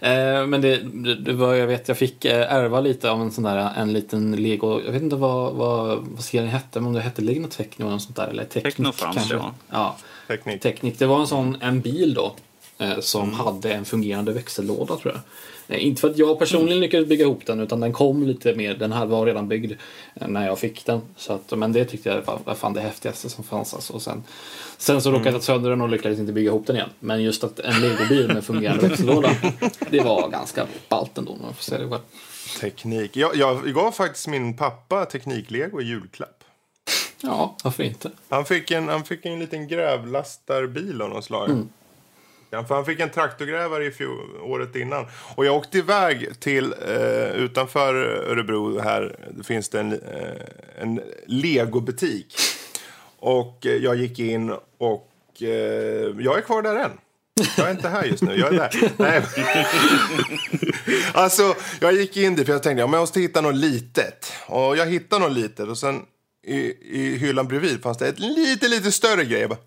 Eh, men det, det, var, jag vet, jag fick eh, ärva lite av en sån där, en liten lego, jag vet inte vad, vad, vad serien hette, men om det hette Lego Techno eller något sånt där, eller Teknik kanske. ja. ja. Teknik. Teknik. Det var en sån, en bil då, eh, som hade en fungerande växellåda tror jag. Eh, inte för att jag personligen lyckades bygga ihop den, utan den kom lite mer, den här var redan byggd eh, när jag fick den. Så att, men det tyckte jag var, fan det häftigaste som fanns. Alltså. Och sen, sen så råkade jag ta sönder den och lyckades inte bygga ihop den igen. Men just att en legobil med fungerande växellåda, <laughs> det var ganska ballt ändå om man får säga det själv. Teknik. Jag, jag gav faktiskt min pappa tekniklego i julklapp. Ja, varför inte? Han fick en, han fick en liten grävlastarbil av något slag. För han fick en traktorgrävare i fjol, året innan. Och jag åkte iväg till, eh, utanför Örebro här, finns det en, eh, en legobutik. Och eh, jag gick in och eh, jag är kvar där än. Jag är inte här just nu, jag är där. <laughs> Nej. alltså, jag gick in dit för jag tänkte jag måste hitta något litet. Och jag hittade något litet och sen i, i hyllan bredvid fanns det ett lite, lite större grej. Bara,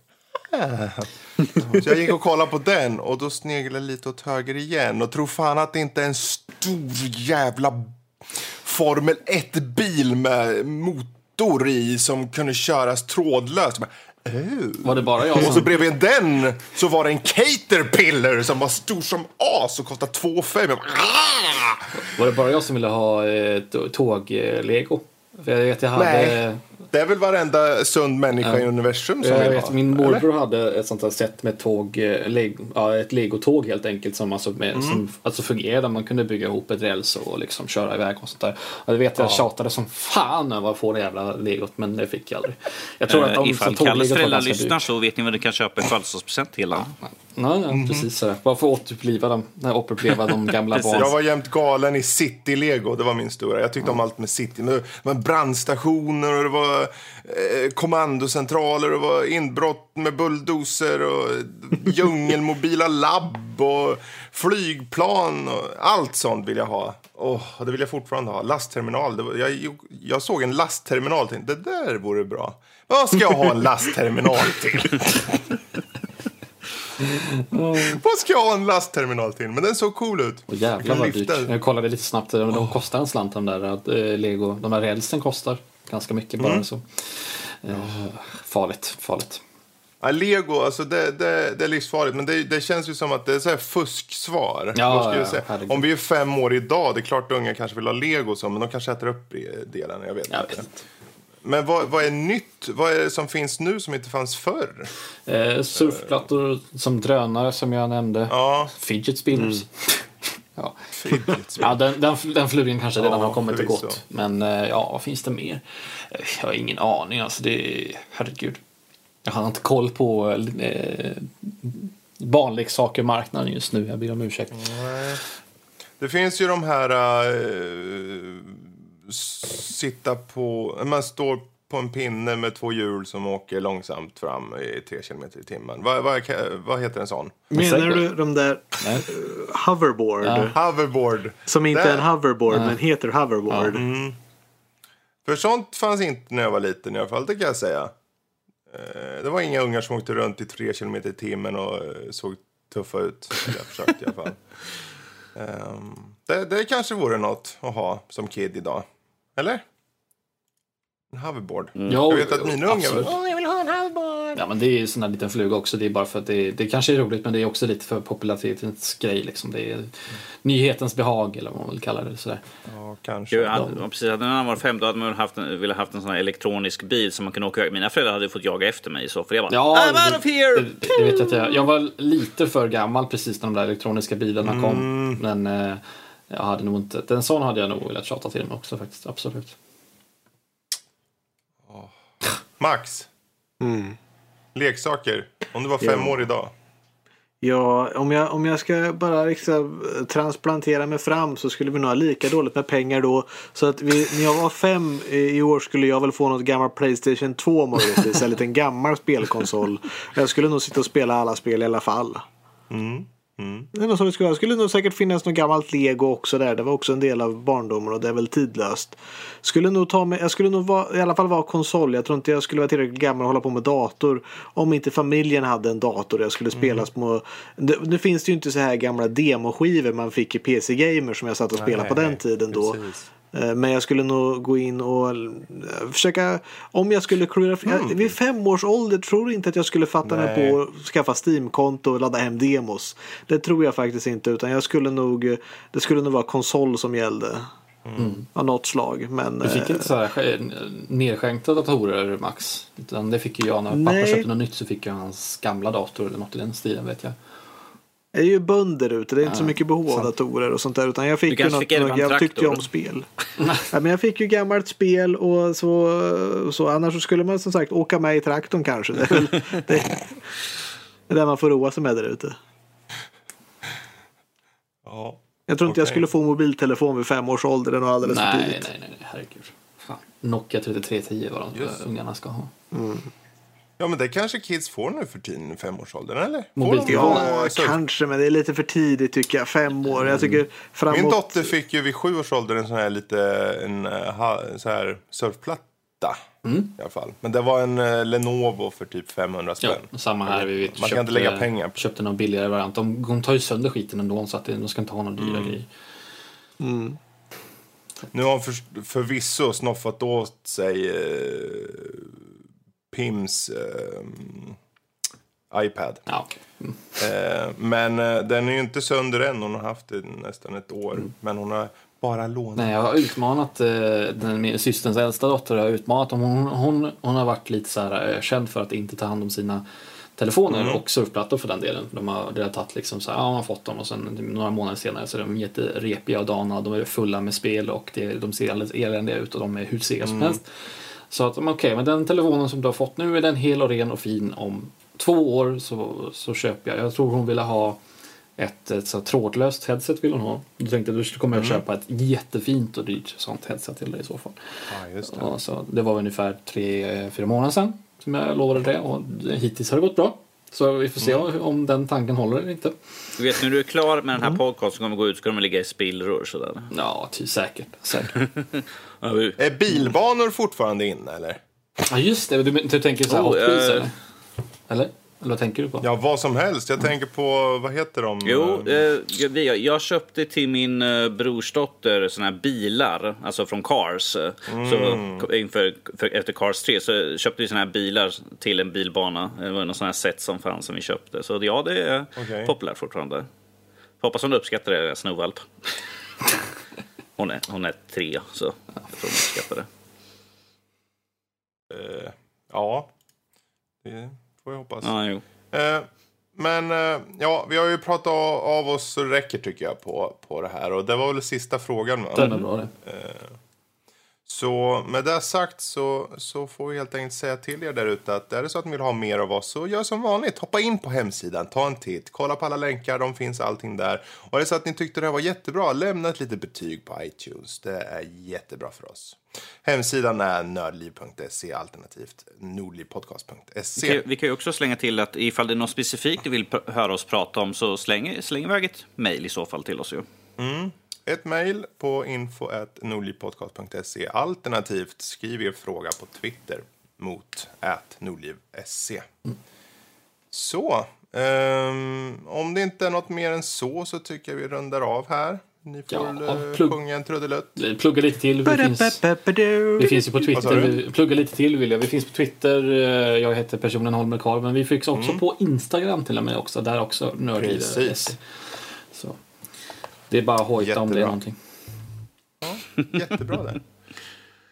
"Ah." <laughs> så jag gick och kollade på den och då sneglade jag lite åt höger igen och tror fan att det inte är en stor jävla Formel 1-bil med motor i som kunde köras trådlöst. "Oh." Var det bara jag Och så som... bredvid den så var det en Caterpillar som var stor som as och kostade 2 5 Var det bara jag som ville ha eh, tåg-lego? För jag vet jag hade... Nej. Det är väl varenda sund människa i universum som Jag vill vet, ha. min eller? morbror hade ett sånt här sätt med tåg, eh, leg, ja, ett legotåg helt enkelt som, alltså, med, Mm. som alltså fungerade. Man kunde bygga ihop ett räls och liksom köra iväg och sånt där. Och det vet jag tjatade som fan över att få det jävla legot men det fick jag aldrig. Jag tror att Eh, de Ifall Kalles föräldrar lyssnar dyrt. så vet ni vad du kan köpa i födelsedagspresent till honom. Ja, ja, precis så. Bara för att återuppliva dem, nej, återuppleva de gamla <laughs> Precis. barn. Jag var jämt galen i City-lego, det var min stora. Jag tyckte om allt med City. Men det var brandstationer och det var eh, kommandocentraler och det var inbrott med bulldozer och djungelmobila <laughs> labb och flygplan och allt sånt vill jag ha. Och det vill jag fortfarande ha. Lastterminal. Var, jag, jag såg en lastterminal och tänkte, det där vore bra. Vad ska jag ha en lastterminal till? <laughs> Vad ska jag ha en lastterminal till? Men den såg cool ut. Och jävlar Jag vad dyrt. Jag kollade lite snabbt. De de kostar en slant de där eh, lego. De där rälsen kostar ganska mycket bara så. Eh, farligt, farligt. Ja, Lego, alltså det, det, det är livsfarligt. Men det, det känns ju som att det är så här fusksvar. Ja, Vad ska jag ja. Om vi är fem år idag, det är klart unga kanske vill ha Lego så, men de kanske äter upp delen. Jag vet Jag inte. vet inte. Men vad, vad är nytt? Vad är det som finns nu som inte fanns förr? Eh, surfplattor som drönare som jag nämnde. Ja, Fidget spinners. <laughs> ja. fidget Ja, den, den, den flugan kanske redan Ja, har kommit och gått. Men eh, ja, vad finns det mer? Eh, Jag har ingen aning. Alltså, det är, herregud. Jag har inte koll på eh, barnleksakermarknaden just nu. Jag ber om ursäkt. Det finns ju de här... äh, sitta på... Man står på en pinne med två hjul som åker långsamt fram i tre kilometer i timmen. Vad, vad, vad heter en sån? Menar du de där Nej. eh, hoverboard? Hoverboard. Som inte Där. är en hoverboard men heter hoverboard. För sånt fanns inte när jag var liten i alla fall, det kan jag säga. Eh, Det var inga ungar som åkte runt i tre kilometer i timmen och eh, såg tuffa ut. Jag försökte i alla fall. <laughs> Ehm, Det, det kanske vore något att ha som kid idag. Eller? En hoverboard. Ja, jag vet att mina ungar... absolut. Åh, jag vill ha en hoverboard! Ja, men det är ju sån här liten fluga också. Det är bara för att det, det kanske är roligt men det är också lite för popularitetens grej. Liksom. Det är nyhetens behag eller vad man vill kalla det. Sådär. Ja, kanske. Jag hade, precis, hade man varit fem då hade man väl haft en, velat haft en sån här elektronisk bil som man kunde åka Mina föräldrar hade fått jaga efter mig så för jag bara Ja, I'm out of here! Det, det vet jag att jag, jag var lite för gammal precis när de där elektroniska bilarna kom. Mm. Men eh, jag hade nog inte, en sån hade jag nog velat tjata till mig också faktiskt. Absolut. Max, Mm. leksaker. Om du var fem Ja. år idag. Ja, om jag, om jag ska bara liksom eh, transplantera mig fram så skulle vi nog ha lika dåligt med pengar då. Så att vi, när jag var fem i i år skulle jag väl få något gammalt Playstation 2 möjligtvis. En liten gammal spelkonsol. Jag skulle nog sitta och spela alla spel i alla fall. Mm. Mm. Det är så det skulle. Det skulle nog säkert finnas något gammalt lego också där. Det var också en del av barndomen och det är väl tidlöst. Skulle nog ta mig, jag skulle nog vara, i alla fall vara konsol. Jag tror inte jag skulle vara tillräckligt gammal och hålla på med dator. Om inte familjen hade en dator jag skulle spela små. Det, nu finns det ju inte så här gamla demoskivor man fick i PC Gamer som jag satt och spelade på Nej, den tiden då. precis. Eh, Men jag skulle nog gå in och eh, försöka, om jag skulle klura, jag, vid fem års ålder tror inte att jag skulle fatta mig Nej. på att skaffa Steam-konto och ladda hem demos. Det tror jag faktiskt inte utan jag skulle nog, eh, det skulle nog vara konsol som gällde. Av något slag. Men, Du fick inte så här sk- nedskänkta datorer Max? Utan det fick ju jag när pappa Nej. köpte något nytt så fick jag hans gamla dator eller något i den stilen vet jag. Det är ju bönder ute, det är inte så mycket behov av datorer och sånt där. Utan jag fick ju något, fick en jag tyckte ju om spel. <laughs> ja, men jag fick ju gammalt spel och så, så annars så skulle man som sagt åka med i traktorn kanske. Det är, väl, det, <laughs> det är man får roa sig med där ute. Ja. Jag tror inte jag Okej. skulle få mobiltelefon vid fem års ålder. Det är nog alldeles för Nej, tidigt. nej, nej, nej, herregud. Fan. Nokia 3310 vad de ungarna ska ha. Ja, men det kanske kids får nu för tiden i femårsåldern, eller? Får Mobiltelefon. de, Ja, surf- kanske, men det är lite för tidigt tycker jag. Fem år. Jag tycker framåt... Min dotter fick ju vid sju års ålder en sån här lite en, eh, ha, så här surfplatta. I alla fall. Men det var en eh, Lenovo för typ 500 Ja, spänn. samma här. Vi vet, Man kan inte lägga pengar på. Köpte någon billigare variant. De, de tar ju sönder skiten ändå så att det- de ska inte ha någon dyra grejer. Nu har hon för, förvisso snoffat åt sig eh, Pims eh, iPad. Ja, okej. Mm. Eh, men eh, den är ju inte sönder än. Hon har haft den nästan ett år. Men hon har bara lånat. Nej, jag har utmanat eh, den, min systerns äldsta dotter. Jag har utmanat dem. Hon, hon, hon har varit lite så här, eh, känd för att inte ta hand om sina telefoner och surfplattor för den delen. De har, det har tagit liksom så här, ja, man har fått dem och sen några månader senare så är de jätterepiga och dana. De är fulla med spel och det, de ser alldeles eländiga ut och de är hur sega som helst. Så att okej, men den telefonen som du har fått nu är den hel och ren och fin. Om två år så, så köper jag. Jag tror hon ville ha ett, ett så trådlöst headset vill hon ha. Då tänkte jag att du kommer att köpa ett jättefint och dyrt sånt headset till dig i så fall. Ja, just det. Så det var ungefär tre, fyra månader sedan som jag lovade det och hittills har det gått bra. Så vi får se om den tanken håller eller inte. Du vet, när du är klar med den här podcasten som kommer gå ut ska de ligga i spillror sådär. Ja, ty, säkert. säkert. <laughs> Ja, vi- Är bilbanor fortfarande inne eller? Ja, just det, du, du tänker så här Oh, Hot Wheels eh. eller? Eller? Eller vad tänker du på? Ja, vad som helst. Jag tänker på, vad heter de? Jo, Eh, jag, köpte till min eh, brorsdotter såna här bilar, alltså från Cars. eh, Så, inför, för, efter Cars 3 så köpte vi såna här bilar till en bilbana. Det var någon sån här set som fanns som vi köpte. Så ja, det är Okej. populärt fortfarande. Hoppas hon uppskattar det, snovalp. <laughs> Hon är, hon är tre, så jag tror hon uppskattar det. eh, ja, det får jag hoppas. Ja, jo. Eh, men eh, ja, vi har ju pratat av, oss så det räcker tycker jag på, på det här. Och det var väl sista frågan. va? Den är bra det. Så med det sagt så, så får vi helt enkelt säga till er där ute att är det så att ni vill ha mer av oss så gör som vanligt. Hoppa in på hemsidan, ta en titt, kolla på alla länkar, de finns allting där. Och är det så att ni tyckte det här var jättebra, lämna ett litet betyg på iTunes. Det är jättebra för oss. Hemsidan är nördliv.se alternativt nordlivpodcast.se. Vi, vi kan ju också slänga till att ifall det är något specifikt du vill höra oss prata om så släng, släng iväg ett mejl i så fall till oss ju. Ett mejl på info.nordlivpodcast.se alternativt skriv er fråga på Twitter mot nordliv.se. Så, ehm, om det inte är något mer än så så tycker jag vi rundar av här. Ni får Ja, eh, plugg. sjunga en trudelutt. Plugga lite till. Vi finns, vi finns ju på Twitter. plugga lite till vill jag. Vi finns på Twitter. eh, Jag heter personen Holmer Karl. Men vi finns också på Instagram till och med också. Där också nördliv. Det är bara att hojta om det är Jättebra. någonting. Jättebra det.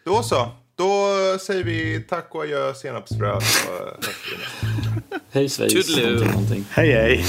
Då så. Då säger vi tack och adjö senapsfrö. Hej svejs. Hej hej.